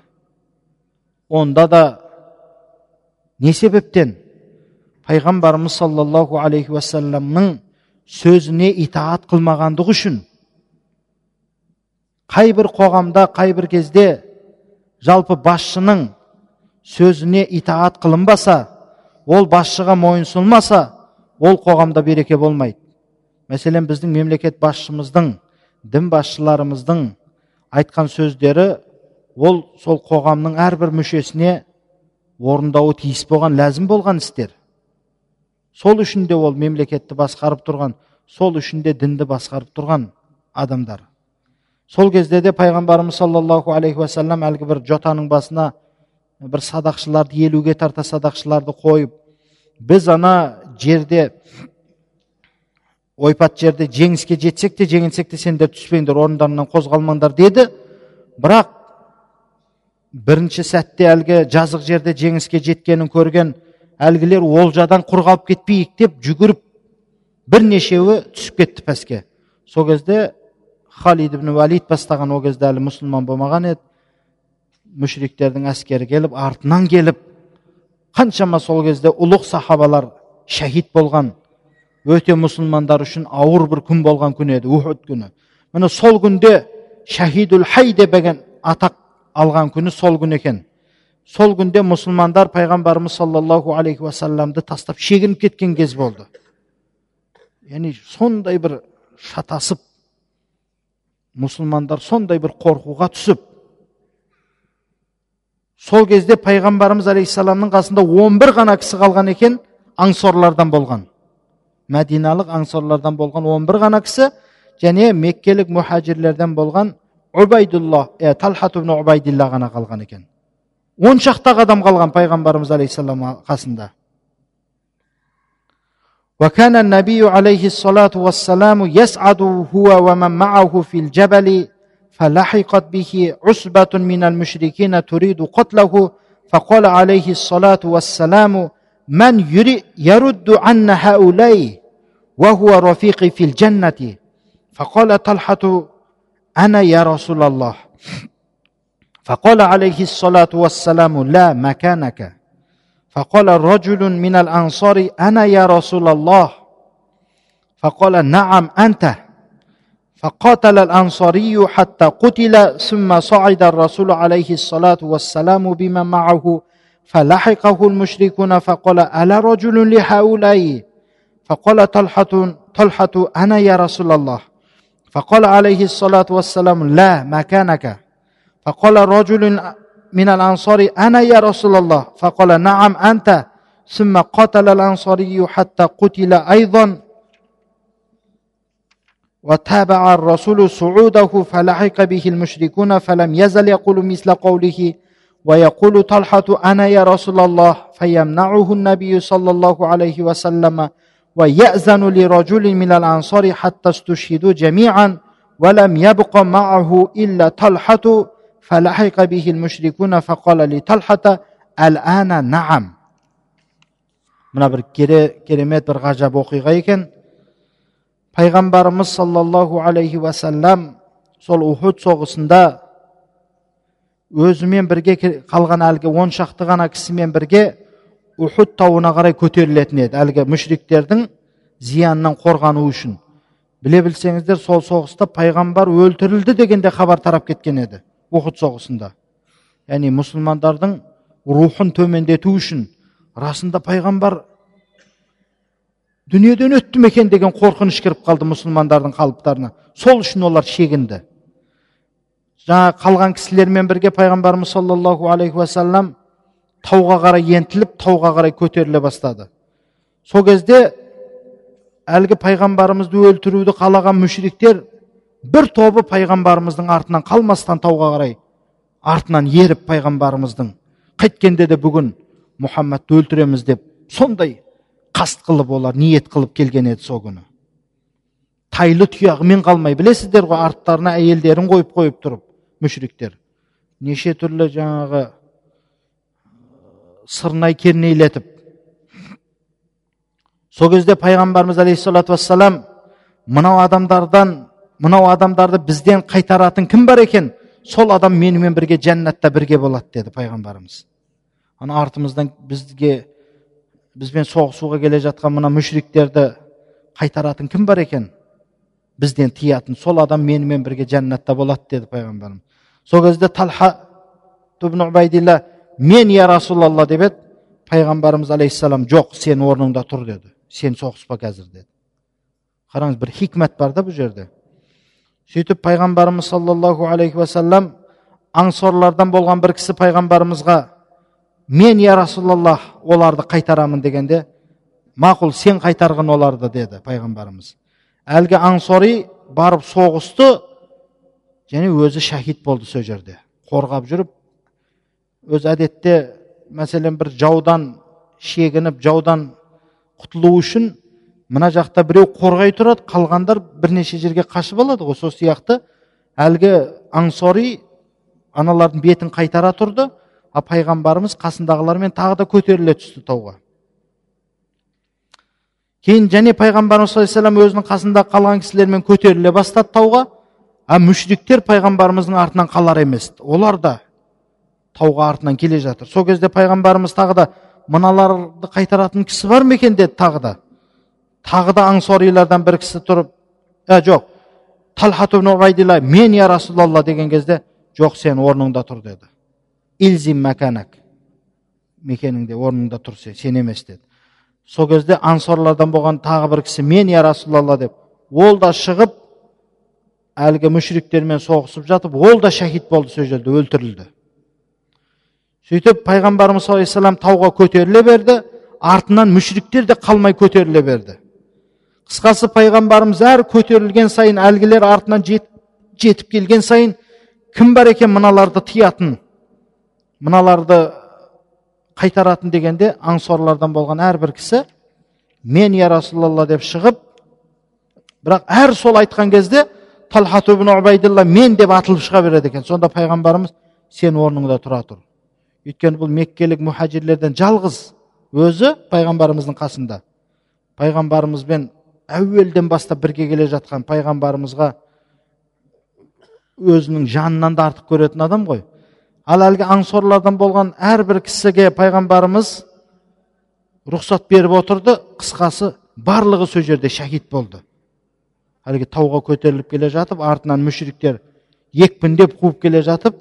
Онда да не себептен пайғамбарымыз саллаллаху алейхи уассаламның сөзіне итаат қылмағандығы үшін қай бір қоғамда қай бір кезде жалпы басшының сөзіне итаат қылынбаса ол басшыға мойынсұнмаса ол қоғамда береке болмайды. Мәселен біздің мемлекет басшымыздың дін басшыларымыздың айтқан сөздері ол сол қоғамның әрбір мүшесіне орындауы тиіс болған ләзім болған істер. Сол үшін де ол мемлекетті басқарып тұрған сол үшін де дінді басқарып тұрған адамдар. Сол кезде де пайғамбарымыз саллаллаху алейхи уассалам әлгі бір жотаның басына бір садақшыларды елуге тарта садақшыларды қойып біз ана жерде ойпат жерде жеңіске жетсек те жеңілсек те сендер түспеңдер орындарынан қозғалмаңдар деді. Бірақ бірінші сәтте әлгі жазық жерде жеңіске жеткенін көрген әлгілер олжадан құр қалып кетпейік деп жүгіріп бірнешеуі түсіп кетті пәске. Сол кезде халид ибн валид бастаған ол кезде әлі мұсылман болмаған еді. Мүшриктердің әскері келіп артынан келіп қаншама сол кезде ұлық сахабалар шәһид болған өте мұсылмандар үшін ауыр бір күн болған күн еді ухуд күні. Міне сол күнде шәһидул хай деген атақ алған күні сол күн екен. Сол күнде мұсылмандар пайғамбарымыз саллаллаху алейхи уассаламды тастап шегініп кеткен кез болды. Яғни сондай бір шатасып мұсылмандар сондай бір қорқуға түсіп сол кезде пайғамбарымыз алейхисаламның қасында 11 ғана кісі қалған екен аңсорлардан болған. Мәдиналық аңсорлардан болған 11 ғана кісі және меккелік мұхажирлерден болған убайдулла ә, талхат ғана қалған екен. Он шақты адам қалған пайғамбарымыз алейхисалам қасында. وكان النبي عليه الصلاة والسلام يسعد هو ومن معه في الجبل فلحقت به عصبة من المشركين تريد قتله فقال عليه الصلاة والسلام من يرد عنا هؤلاء وهو رفيقي في الجنة؟ فقال طلحة أنا يا رسول الله. فقال عليه الصلاة والسلام لا مكانك فقال رجل من الأنصار أنا يا رسول الله. فقال نعم أنت. فقاتل الأنصاري حتى قتل ثم صعد الرسول عليه الصلاة والسلام بما معه فلحقه المشركون فقال ألا رجل لهؤلاء؟ فقال طلحة طلحة أنا يا رسول الله. فقال عليه الصلاة والسلام لا مكانك فقال رجل من الأنصار أنا يا رسول الله. فقال نعم أنت. ثم قتل الأنصاري حتى قتل أيضا. وتابع الرسول صعوده فلحق به المشركون فلم يزل يقول مثل قوله. ويقول طلحة أنا يا رسول الله. فيمنعه النبي صلى الله عليه وسلم ويأذن لرجل من الأنصار حتى استشهدوا جميعا ولم يبق معه إلا طلحة. فلحق به المشركون فقال لطلحة الآن نعم мына бір керемет бір ғажап оқиға екен пайғамбарымыз саллаллаху алейхи уассалам сол ухуд соғысында өзімен бірге қалған әлгі он шақты ғана кісімен бірге ухуд тауына қарай көтерілетін еді әлгі мүшриктердің зиянынан қорғану үшін біле білсеңіздер сол соғыста пайғамбар өлтірілді дегенде хабар тарап кеткен еді ухуд соғысында. Яғни мұсылмандардың рухын төмендету үшін расында пайғамбар дүниеден өтті ме екен деген қорқыныш кіріп қалды мұсылмандардың қалыптарына. Сол үшін олар шегінді. Жаңа қалған кісілермен бірге пайғамбарымыз саллаллаху алейхи уассалам тауға қарай ентіліп тауға қарай көтеріле бастады. Сол кезде әлгі пайғамбарымызды өлтіруді қалаған мүшриктер бір тобы пайғамбарымыздың артынан қалмастан тауға қарай артынан еріп пайғамбарымыздың қайткенде де бүгін мұхаммадты өлтіреміз деп сондай қаст қылып олар ниет қылып келген еді сол күні тайлы тұяғымен қалмай білесіздер ғой арттарына әйелдерін қойып қойып тұрып мүшриктер неше түрлі жаңағы сырнай кернейлетіп сол кезде пайғамбарымыз алейхисалату вассалам мынау адамдардан мынау адамдарды бізден қайтаратын кім бар екен? Сол адам менімен бірге жәннатта бірге болады деді пайғамбарымыз. Ана артымыздан бізге бізбен соғысуға келе жатқан мына мүшриктерді қайтаратын кім бар екен? Бізден тыятын сол адам менімен бірге жәннатта болады деді пайғамбарымыз сол кезде талха убайдилла мен я расулалла деп еді. Пайғамбарымыз алейхисалам жоқ сен орныңда тұр деді. Сен соғыспа қазір деді. Қараңыз бір хикмат бар да бұл жерде. Сөйтіп пайғамбарымыз саллаллаху алейхи уассалам аңсорлардан болған бір кісі пайғамбарымызға мен я расулаллах оларды қайтарамын дегенде мақұл сен қайтарғын оларды деді пайғамбарымыз. Әлгі аңсори барып соғысты және өзі шахид болды сол жерде. Қорғап жүріп өз әдетте мәселен бір жаудан шегініп жаудан құтылу үшін мына жақта біреу қорғай тұрады қалғандар бірнеше жерге қашып алады ғой. Сол сияқты әлгі аңсори аналардың бетін қайтара тұрды а пайғамбарымыз қасындағылармен тағы да көтеріле түсті тауға. Кейін және пайғамбарымыз саллаллаху өзінің қасында қалған кісілермен көтеріле бастады тауға а мүшриктер пайғамбарымыздың артынан қалар емес. Олар да тауға артынан келе жатыр. Сол кезде пайғамбарымыз тағы да мыналарды қайтаратын кісі бар ма екен? деді тағы да. Тағы да аңсорилардан бір кісі тұрып ә жоқ талхат мен я расулалла деген кезде жоқ сен орныңда тұр деді илзим мәкәнәк мекеніңде орныңда тұр сен сен емес деді сол кезде ансорлардан болған тағы бір кісі мен я расулалла деп ол да шығып әлгі мүшриктермен соғысып жатып ол да шахид болды сол жерде өлтірілді сөйтіп пайғамбарымыз саллаллаху тауға көтеріле берді артынан мүшриктер де қалмай көтеріле берді қысқасы пайғамбарымыз әр көтерілген сайын әлгілер артынан жет, жетіп келген сайын кім бар екен мыналарды тыятын мыналарды қайтаратын дегенде аңсорлардан болған әрбір кісі мен я расулалла деп шығып бірақ әр сол айтқан кезде талхат мен деп атылып шыға береді екен. Сонда пайғамбарымыз сен орныңда тұра тұр өйткені бұл меккелік мұхажирлерден жалғыз өзі пайғамбарымыздың қасында. Пайғамбарымызбен әуелден бастап бірге келе жатқан пайғамбарымызға өзінің жанынан да артық көретін адам ғой. Ал әлгі аңсорлардан болған әрбір кісіге пайғамбарымыз рұқсат беріп отырды қысқасы барлығы сол жерде шахид болды. Әлгі тауға көтеріліп келе жатып артынан мүшриктер екпіндеп қуып келе жатып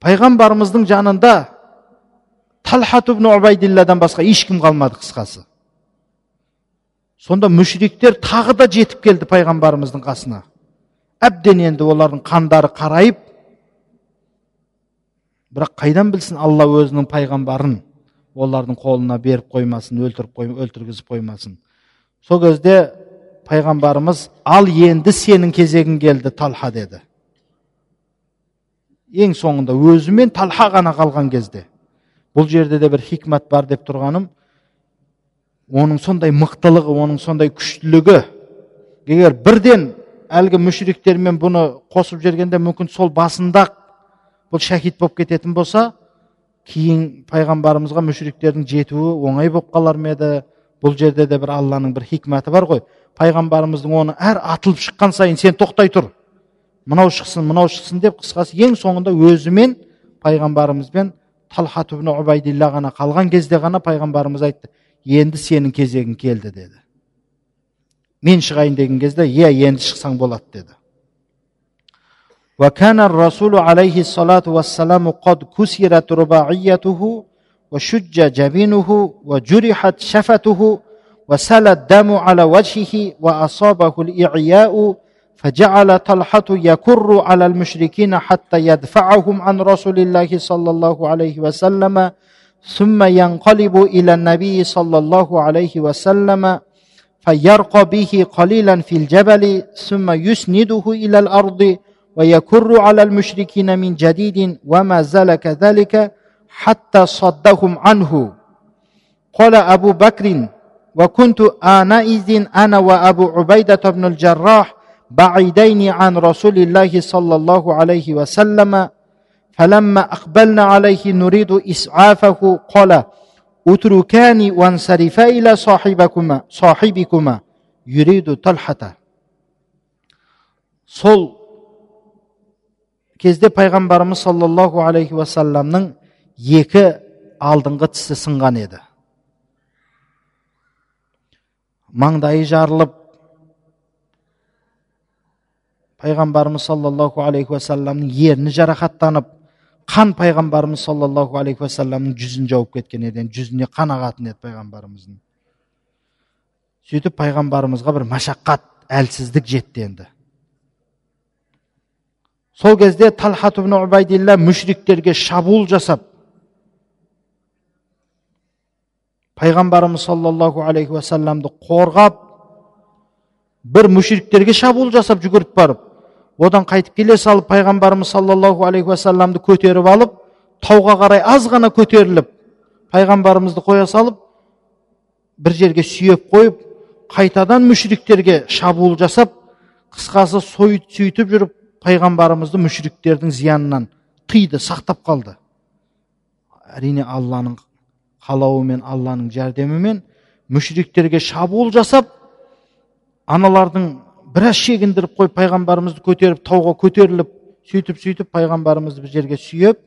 пайғамбарымыздың жанында талхат убайдилладан басқа ешкім қалмады қысқасы. Сонда мүшриктер тағы да жетіп келді пайғамбарымыздың қасына. Әбден енді олардың қандары қарайып бірақ қайдан білсін алла өзінің пайғамбарын? Олардың қолына беріп қоймасын өлтіріп қой, өлтіргізіп қоймасын сол кезде пайғамбарымыз ал енді сенің кезегің келді талха деді. Ең соңында өзі мен талха ғана қалған кезде бұл жерде де бір хикмат бар деп тұрғаным оның сондай мықтылығы оның сондай күштілігі. Егер бірден әлгі мүшриктермен бұны қосып жібергенде мүмкін сол басында бұл шахид болып кететін болса кейін пайғамбарымызға мүшриктердің жетуі оңай болып қалар ма еді? Бұл жерде де бір алланың бір хикматы бар ғой. Пайғамбарымыздың оны әр атылып шыққан сайын сен тоқтай тұр мынау шықсын мынау шықсын деп қысқасы ең соңында өзімен пайғамбарымызбен талхат ғана қалған кезде ғана пайғамбарымыз айтты. енді сенің кезегің келді деді мен шығайын деген кезде иә енді шықсаң болады деді وكان الرسول عليه الصلاة والسلام قد كسرت رباعيته وشج جبينه وجرحت شفته وسال الدم على وجهه وأصابه الإعياء فجعل طلحة يكر على المشركين حتى يدفعهم عن رسول الله صلى الله عليه وسلم ثم ينقلب إلى النبي صلى الله عليه وسلم فيرقى به قليلا في الجبل ثم يسنده إلى الأرض ويكر على المشركين من جديد وما زال كذلك حتى صدهم عنه. قال أبو بكر وكنت آنئذ أنا وأبو عبيدة بن الجراح بعيدين عن رسول الله صلى الله عليه وسلم فلما أقبلنا عليه نريد إسعافه قال اتركاني وانصرفا إلى صاحبكما صاحبكما يريد طلحة сол кезде пайғамбарымыз саллаллаху алейхи уассаламның екі алдыңғы тісі сынған еді маңдайы жарылып пайғамбарымыз саллаллаху алейхи уассаламның ерні жарақаттанып қан пайғамбарымыз саллаллаху алейхи уассаламның жүзін жауып кеткен еді. Жүзіне қан ағатын еді пайғамбарымыздың? сөйтіп пайғамбарымызға бір машаққат әлсіздік жетті енді. Сол кезде талхат мүшриктерге шабуыл жасап пайғамбарымыз саллаллаху алейхи уассаламды қорғап бір мүшриктерге шабуыл жасап жүгіріп барып одан қайтып келе салып пайғамбарымыз саллаллаху алейхи уассаламды көтеріп алып тауға қарай аз ғана көтеріліп пайғамбарымызды қоя салып бір жерге сүйеп қойып қайтадан мүшриктерге шабуыл жасап қысқасы сөйтіп жүріп пайғамбарымызды мүшриктердің зиянынан тыйды сақтап қалды. Әрине алланың қалауымен алланың жәрдемімен мүшриктерге шабуыл жасап аналардың біраз шегіндіріп қойып пайғамбарымызды көтеріп тауға көтеріліп сөйтіп сөйтіп пайғамбарымызды бір жерге сүйеп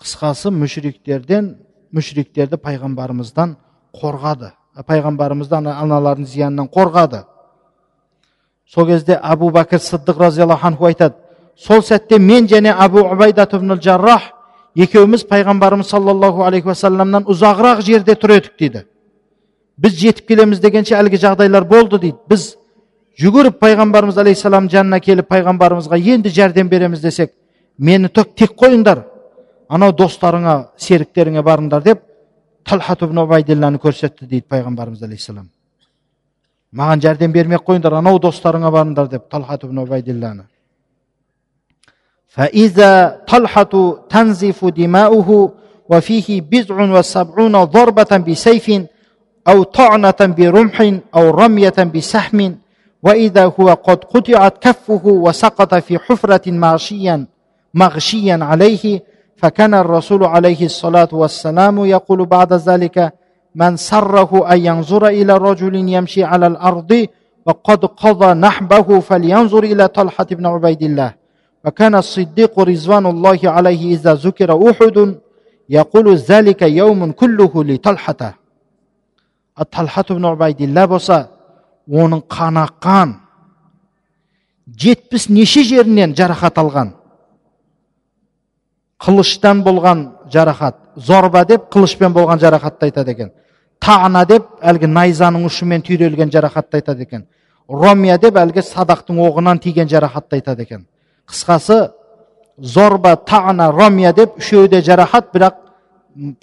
қысқасы мүшриктерден мүшриктерді пайғамбарымыздан қорғады. Пайғамбарымызды аналардың зиянынан қорғады. Сол кезде әбу бәкір сыддық разиаллаху анху айтады сол сәтте мен және әбу убайдат жаррах екеуміз пайғамбарымыз саллаллаху алейхи уассаламнан ұзағырақ жерде тұр едік дейді. Біз жетіп келеміз дегенше әлгі жағдайлар болды дейді. Біз жүгіріп пайғамбарымыз алейхисалам жанына келіп пайғамбарымызға енді жәрдем береміз десек мені тек, тек қойыңдар анау достарыңа серіктеріңе барыңдар деп талхат убайдилланы көрсетті дейді пайғамбарымыз алейхисалам маған жәрдем бермей ақ қойыңдар анау достарыңа барыңдар деп талхат убайдилланы فإذا طلحة تنزف دماؤه وفيه بضع وسبعون ضربة بسيف أو طعنة برمح أو رمية بسهم وإذا هو قد قطعت كفه وسقط في حفرة مغشيا مغشيا عليه فكان الرسول عليه الصلاة والسلام يقول بعد ذلك من سره أن ينظر إلى رجل يمشي على الأرض وقد قضى نحبه فلينظر إلى طلحة بن عبيد الله. وكان الصديق رضوان الله عليه إذا ذكر أحد يقول ذلك يوم كله لطلحة. الطلحة بن عبيد الله بصا оның қанаққан жетпіс неше жерінен жарақат алған. Қылыштан болған жарақат. Зорба деп қылышпен болған жарақатты айтады екен. Тана деп әлгі найзаның ұшымен түйрелген жарақатты айтады екен. Ромия деп әлгі садақтың оғынан тиген жарақатты айтады екен. Қысқасы зорба тана ромия деп үшеуі де жарақат бірақ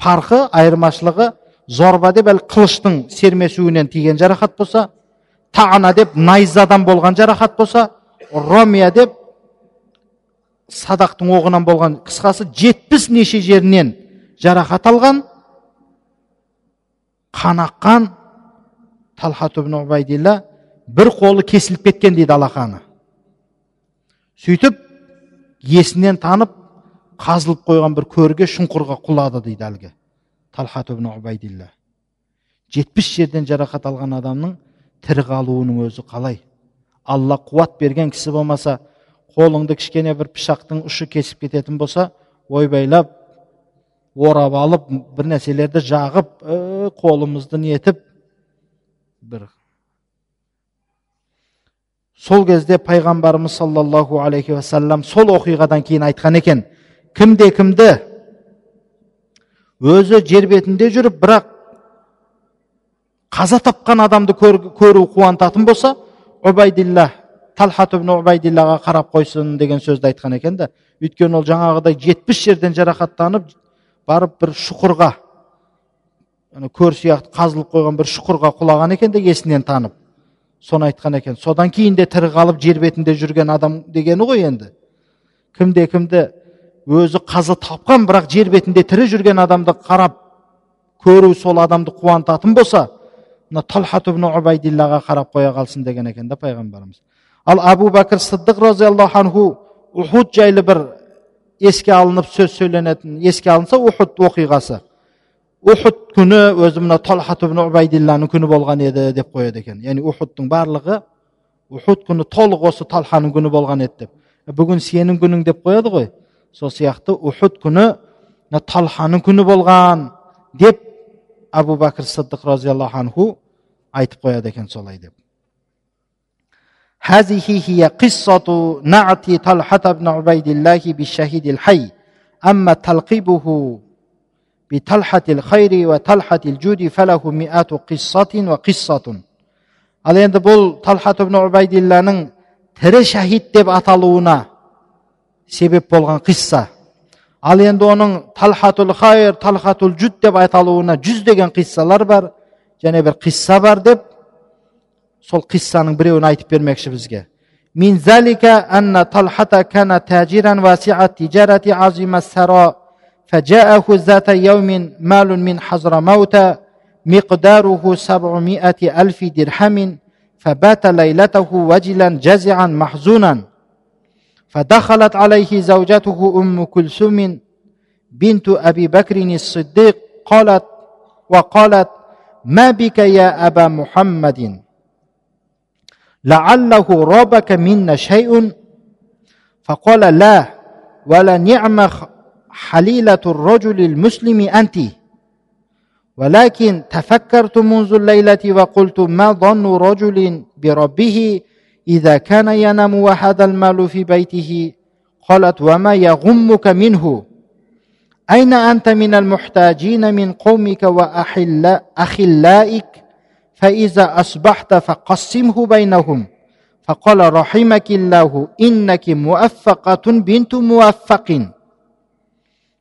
парқы айырмашылығы зорба деп әлі қылыштың сермесуінен тиген жарақат болса тана деп найзадан болған жарақат болса ромия деп садақтың оғынан болған қысқасы жетпіс неше жерінен жарақат алған қан аққан талхат бір қолы кесіліп кеткен дейді алақаны сөйтіп есінен танып қазылып қойған бір көрге шұңқырға құлады дейді әлгі талхат жетпіс жерден жарақат алған адамның тірі қалуының өзі қалай? Алла қуат берген кісі болмаса қолыңды кішкене бір пышақтың ұшы кесіп кететін болса ойбайлап орап алып бір нәрселерді жағып қолымызды нетіп бір. Сол кезде пайғамбарымыз саллаллаху алейхи уассалам сол оқиғадан кейін айтқан екен кімде кімді өзі жер бетінде жүріп бірақ қаза тапқан адамды көру қуантатын болса убайдилла талхат убайдиллаға қарап қойсын деген сөзді айтқан екен да өйткені ол жаңағыдай жетпіс жерден жарақаттанып барып бір шұқырға көр сияқты қазылып қойған бір шұқырға құлаған екен де есінен танып. Соны айтқан екен содан кейін де тірі қалып жер бетінде жүрген адам дегені ғой енді. Кімде кімді өзі қаза тапқан бірақ жер бетінде тірі жүрген адамды қарап көру сол адамды қуантатын болса мына талхат убайдиллаға қарап қоя қалсын деген екен да пайғамбарымыз. Ал әбу бәкір сыддық разиаллаху анху ухуд жайлы бір еске алынып сөз сөйленетін еске алынса ухуд оқиғасы. Ухуд күні өзі мына талхат убайдилланың күні болған еді деп қояды екен. Яғни ухудтың барлығы ухуд күні толық осы талханың күні болған еді деп. Бүгін сенің күнің деп қояды ғой. Сол сияқты ухуд күні талханың күні болған деп әбу бәкір сыддық разиаллаху анху айтып қояды екен солай деп هذه هي قصة نعت طلحة بن عبيد الله بالشهيد الحي أما تلقيبه بطلحة الخير وطلحة الجود فله مئات قصة وقصة ал енді бұл талхат ибн убайдилланың тірі шахид деп аталуына себеп болған қисса ал енді оның талхатул хайр талхатул жүд деп аталуына жүздеген қиссалар бар және бір қисса бар деп сол қиссаның біреуін айтып бермекші бізге من ذلك أن طلحة كان تاجرا واسع التجارة عظيم الثراء فجاءه ذات يوم مال من حضرموت مقداره سبعمائة ألف درهم فبات ليلته وجلا جزعا محزونا فدخلت عليه زوجته أم كلثوم بنت أبي بكر الصديق قالت وقالت ما بك يا أبا محمد؟ لعله رابك منا شيء؟ فقال لا ولا نعم حليلة الرجل المسلم أنت. ولكن تفكرت منذ الليلة وقلت ما ظن رجل بربه إذا كان ينام وهذا المال في بيته قالت وما يغمك منه؟ أين أنت من المحتاجين من قومك واخلائك فإذا أصبحت فقسمه بينهم. فقال رحمك الله إنك موفقة بنت موفق.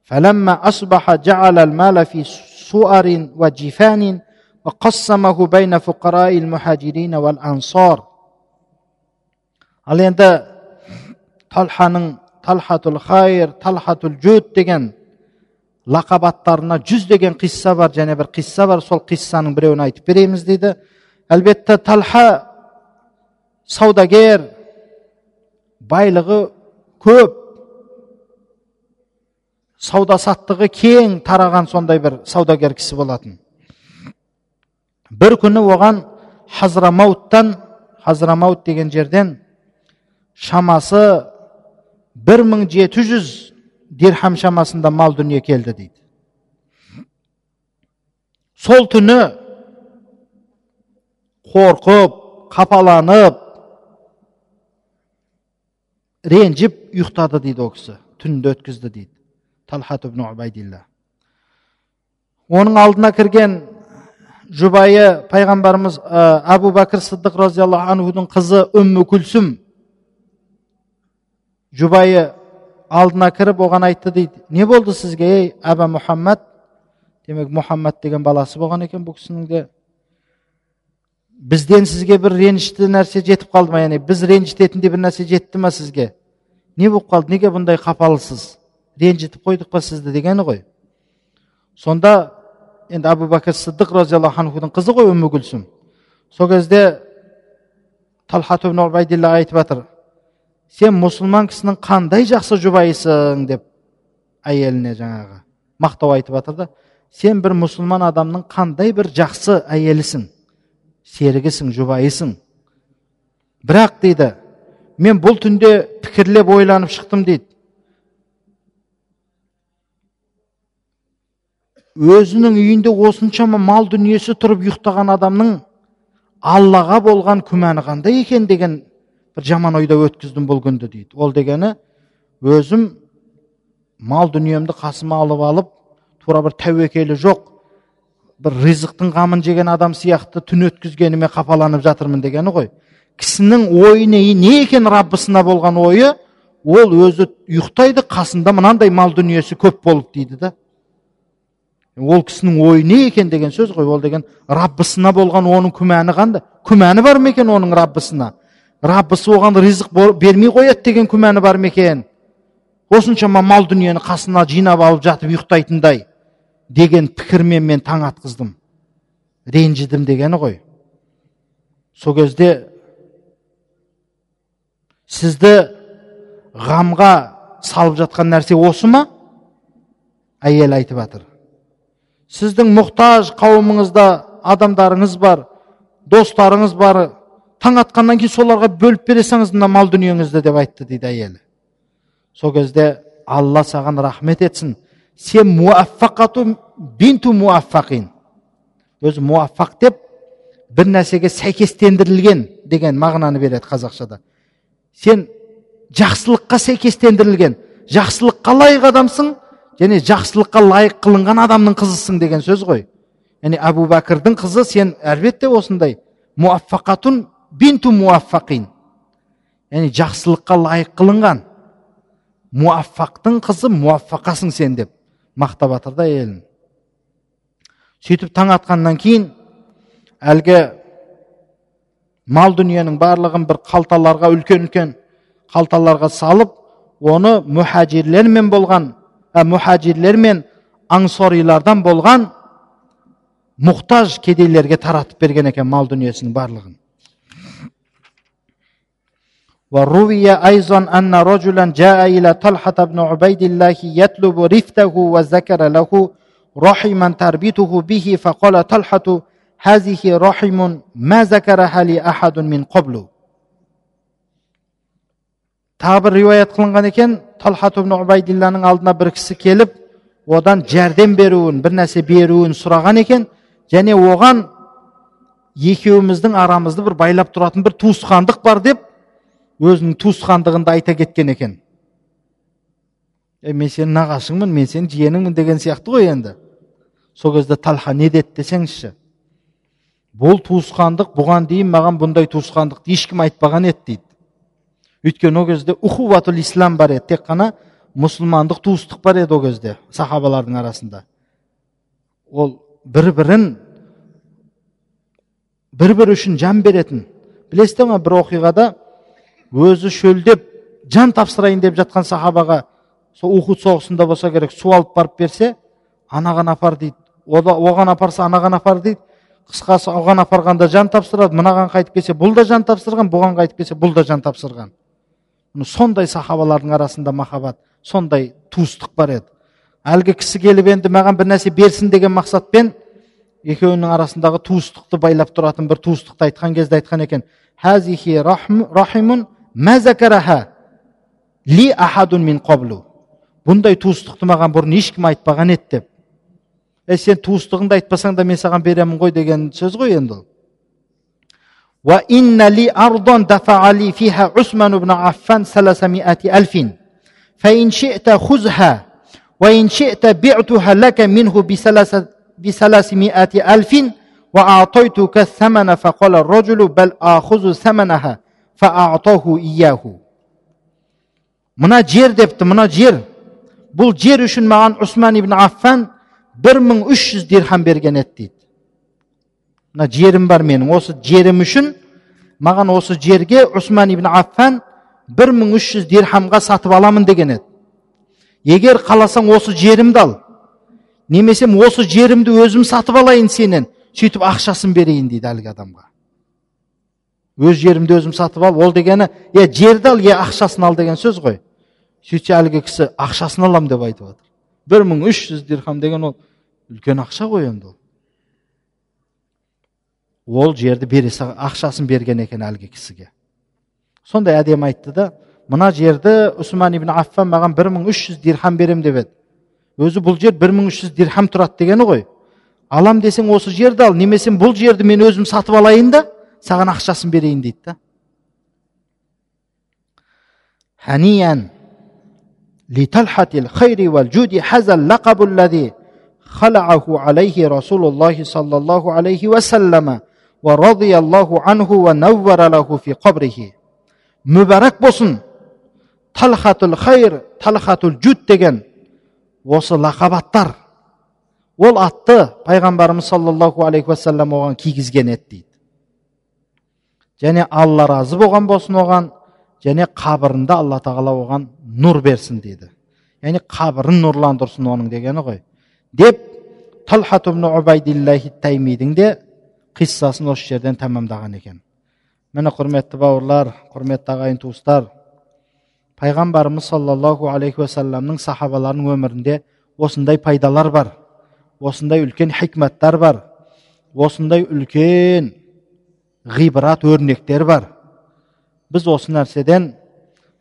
فلما أصبح جعل المال في سؤر وجفان وقسمه بين فقراء المهاجرين والأنصار. Ал енді талханың талхатул хайр талхатул жуд деген лақап аттарына жүздеген қисса бар және бір қисса бар сол қиссаның біреуін айтып береміз дейді. Әлбетте талха саудагер байлығы көп. Сауда саттығы кең тараған сондай бір саудагер кісі болатын. Бір күні оған хазрамауттан хазрамаут деген жерден шамасы бір мың жеті жүз дирхам шамасында мал дүние келді дейді. Сол түні қорқып қапаланып ренжіп ұйықтады дейді ол кісі. Түнді өткізді дейді. Талхат оның алдына кірген жұбайы пайғамбарымыз әбу бәкір сыдық разиаллаху анхудың қызы үммі күлсім жұбайы алдына кіріп оған айтты дейді. Не болды сізге ей әбә мұхаммад демек мұхаммад деген баласы болған екен бұл кісінің де. Бізден сізге бір ренішті нәрсе жетіп қалды ма? Яғни біз ренжітетіндей бір нәрсе жетті ма сізге? Не болып қалды? Неге бұндай қапалысыз ренжітіп қойдық па сізді? дегені ғой. Сонда енді әбу бәкір сыдық разиаллаху анхудың қызы ғой үмі күлсім сол кезде талхат айтып жатыр сен мұсылман кісінің қандай жақсы жұбайысың деп әйеліне жаңағы мақтау айтып жатыр да сен бір мұсылман адамның қандай бір жақсы әйелісің серігісің жұбайысың. Бірақ дейді мен бұл түнде пікірлеп ойланып шықтым дейді. Өзінің үйінде осыншама мал дүниесі тұрып ұйықтаған адамның аллаға болған күмәні қандай екен деген бір жаман ойда өткіздім бұл күнді дейді. Ол дегені өзім мал дүниемді қасыма алып алып тура бір тәуекелі жоқ бір ризықтың қамын жеген адам сияқты түн өткізгеніме қапаланып жатырмын дегені ғой. Кісінің ойы не, не екен раббысына болған ойы ол өзі ұйықтайды қасында мынандай мал дүниесі көп болып дейді да. Ол кісінің ойы не екен деген сөз ғой. Ол деген раббысына болған оның күмәні қандай? Күмәні бар ма екен оның раббысына? Раббысы оған ризық бермей қояды деген күмәні бар ма екен? Осыншама мал дүниені қасына жинап алып жатып ұйықтайтындай деген пікірмен мен таң атқыздым. Ренжідім дегені ғой. Сол кезде сізді ғамға салып жатқан нәрсе осы ма? Әйел айтып жатыр сіздің мұқтаж қауымыңызда адамдарыңыз бар достарыңыз бар таң атқаннан кейін соларға бөліп бере салыңыз мына мал дүниеңізді деп айтты дейді әйелі. Сол кезде алла саған рахмет етсін. Сен муаффақату бинту муаффақин өзі муаффақ деп бір нәрсеге сәйкестендірілген деген мағынаны береді қазақшада. Сен жақсылыққа сәйкестендірілген жақсылыққа лайық адамсың және жақсылыққа лайық қылынған адамның қызысың деген сөз ғой. Яғни әбу бәкірдің қызы сен әлбетте осындай муаффақатун бинту муаффақин. Яғни жақсылыққа лайық қылынған. Муаффақтың қызы муаффақасың сен деп мақтап жатыр да әйелін сөйтіп таң атқаннан кейін әлгі мал дүниенің барлығын бір қалталарға үлкен үлкен қалталарға салып оны мұхажирлермен болған ә, мен аңсорилардан болған мұқтаж кедейлерге таратып берген екен мал дүниесінің барлығын. وروي أيضا أن رجلا جاء إلى طلحة بن عبيد الله يطلب رفته وذكر له رحما تربطه به فقال طلحة هذه رحم ما ذكرها لأحد من قبل тағы бір риуаят қылынған екен талхат ибн убайдилланың алдына бір кісі келіп одан жәрдем беруін бір нәрсе беруін сұраған екен және оған екеуміздің арамызды бір байлап тұратын бір туысқандық бар деп өзінің туысқандығын айта кеткен екен. Е мен сенің нағашыңмын мен сенің жиеніңмін деген сияқты ғой енді. Сол кезде талха не деді? десеңізші. Бұл туысқандық бұған дейін маған бұндай туысқандықты ешкім айтпаған еді дейді. Өйткені ол кезде ухуватул ислам бар еді. Тек қана мұсылмандық туыстық бар еді ол кезде сахабалардың арасында. Ол бір бірін бір бірі үшін жан беретін. Білесіздер ма бір оқиғада өзі шөлдеп жан тапсырайын деп жатқан сахабаға сол ухуд соғысында болса керек су алып барып берсе анаған апар дейді. Оған апарса анаған апар дейді. Қысқасы оған апарғанда жан тапсырады мынаған қайтып келсе бұл да жан тапсырған бұған қайтып келсе бұл да жан тапсырған. Сондай сахабалардың арасында махаббат сондай туыстық бар еді. Әлгі кісі келіп енді маған бір нәрсе берсін деген мақсатпен екеуінің арасындағы туыстықты байлап тұратын бір туыстықты айтқан кезде айтқан екен ли ахадун мин бұндай туыстықты маған бұрын ешкім айтпаған еді деп е сен туыстығыңды айтпасаң да мен саған беремін ғой деген сөз ғой енді ол وإن لي أرضا دفع لي فيها عثمان بن عفان ثلاثمائة ألف فإن شئت خذها وإن شئت بعتها لك منه بثلاثة بثلاثمائة ألف وأعطيتك الثمن فقال الرجل بل آخذ ثمنها فأعطاه إياه мына жер депті мына жер бұл жер үшін маған усман ибн аффан бір мың үш жүз дирхам берген еді дейді мына жерім бар менің осы жерім үшін маған осы жерге усман ибн аффан бір мың үш жүз дирхамға сатып аламын деген еді егер қаласаң осы жерімді ал немесе осы жерімді өзім сатып алайын сенен сөйтіп ақшасын берейін дейді әлгі адамға. Өз жерімді өзім сатып ал ол дегені е жерді ал е ақшасын ал деген сөз ғой. Сөйтсе әлгі кісі ақшасын алам деп айтып жатыр бір мың үш жүз дирхам деген ол үлкен ақша ғой енді ол. Ол жерді бере ақшасын берген екен әлгі кісіге. Сондай әдемі айтты да мына жерді усман ибн аффан маған бір мың үш жүз дирхам беремін деп еді. Өзі бұл жер бір мың үш жүз дирхам тұрады дегені ғой. Алам десең осы жерді ал немесе бұл жерді мен өзім сатып алайын да саған ақшасын берейін дейді да ханиян لطلحة الخير والجود هذا اللقب الذي خلعه عليه رسول الله صلى الله عليه وسلم ورضي الله عنه ونور له في قبره мүбәрәк болсын талхатул хайр талхатул жуд деген осы лақабаттар ол атты пайғамбарымыз саллаллаху алейхи уассалам оған кигізген еді дейді және алла разы болған болсын оған және қабірінде алла тағала оған нұр берсін дейді. Яғни қабірін нұрландырсын оның дегені ғой. Деп таймидің де қиссасын осы жерден тәмамдаған екен. Міне құрметті бауырлар құрметті ағайын туыстар пайғамбарымыз саллаллаху алейхи уассаламның сахабаларының өмірінде осындай пайдалар бар осындай үлкен хикматтар бар осындай үлкен ғибрат өрнектер бар. Біз осы нәрседен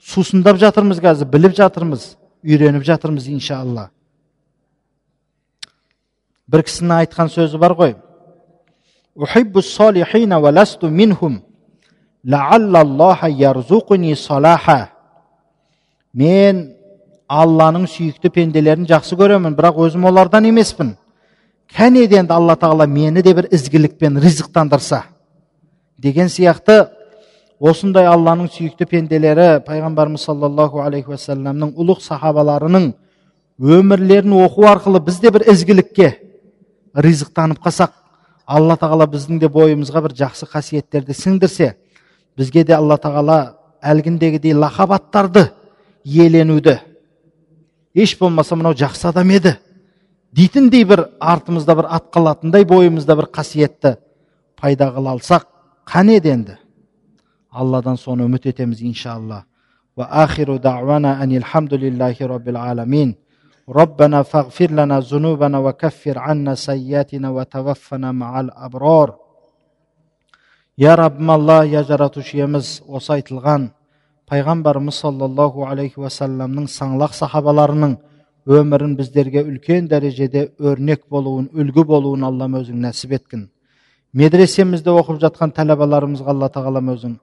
сусындап жатырмыз қазір біліп жатырмыз үйреніп жатырмыз иншалла. Бір кісінің айтқан сөзі бар ғой. Мен алланың сүйікті пенделерін жақсы көремін бірақ өзім олардан емеспін. Кәне енді алла тағала мені де бір ізгілікпен ризықтандырса? Деген сияқты осындай алланың сүйікті пенделері пайғамбарымыз саллаллаху алейхи уассаламның ұлық сахабаларының өмірлерін оқу арқылы біз де бір ізгілікке ризықтанып қалсақ алла тағала біздің де бойымызға бір жақсы қасиеттерді сіңдірсе бізге де алла тағала әлгіндегідей лақабаттарды иеленуді еш болмаса мынау жақсы адам еді дейтіндей бір артымызда бір ат қалатындай бойымызда бір қасиетті пайда қыла алсақ қане енді алладан соны үміт етеміз иншалла وآخر دعوانا أن الحمد لله رب العالمين ربنا فاغفر لنا ذنوبنا وكفر عنا سيئاتنا وتوفنا مع الأبرار يا رب الله يا жаратушиеміз осы айтылған пайғамбарымыз саллаллаху алейхи уассаламның саңлақ сахабаларының өмірін біздерге үлкен дәрежеде өрнек болуын үлгі болуын аллам өзің нәсіп еткін медресемізде оқып жатқан тәләбаларымызға алла тағалам өзің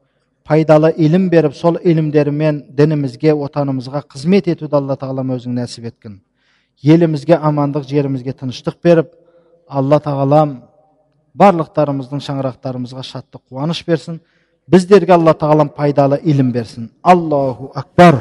пайдалы илім беріп сол илімдерімен дінімізге отанымызға қызмет етуді алла тағалам өзің нәсіп еткін елімізге амандық жерімізге тыныштық беріп алла тағалам барлықтарымыздың шаңырақтарымызға шаттық қуаныш берсін. Біздерге алла тағалам пайдалы илім берсін. Аллаху акбар.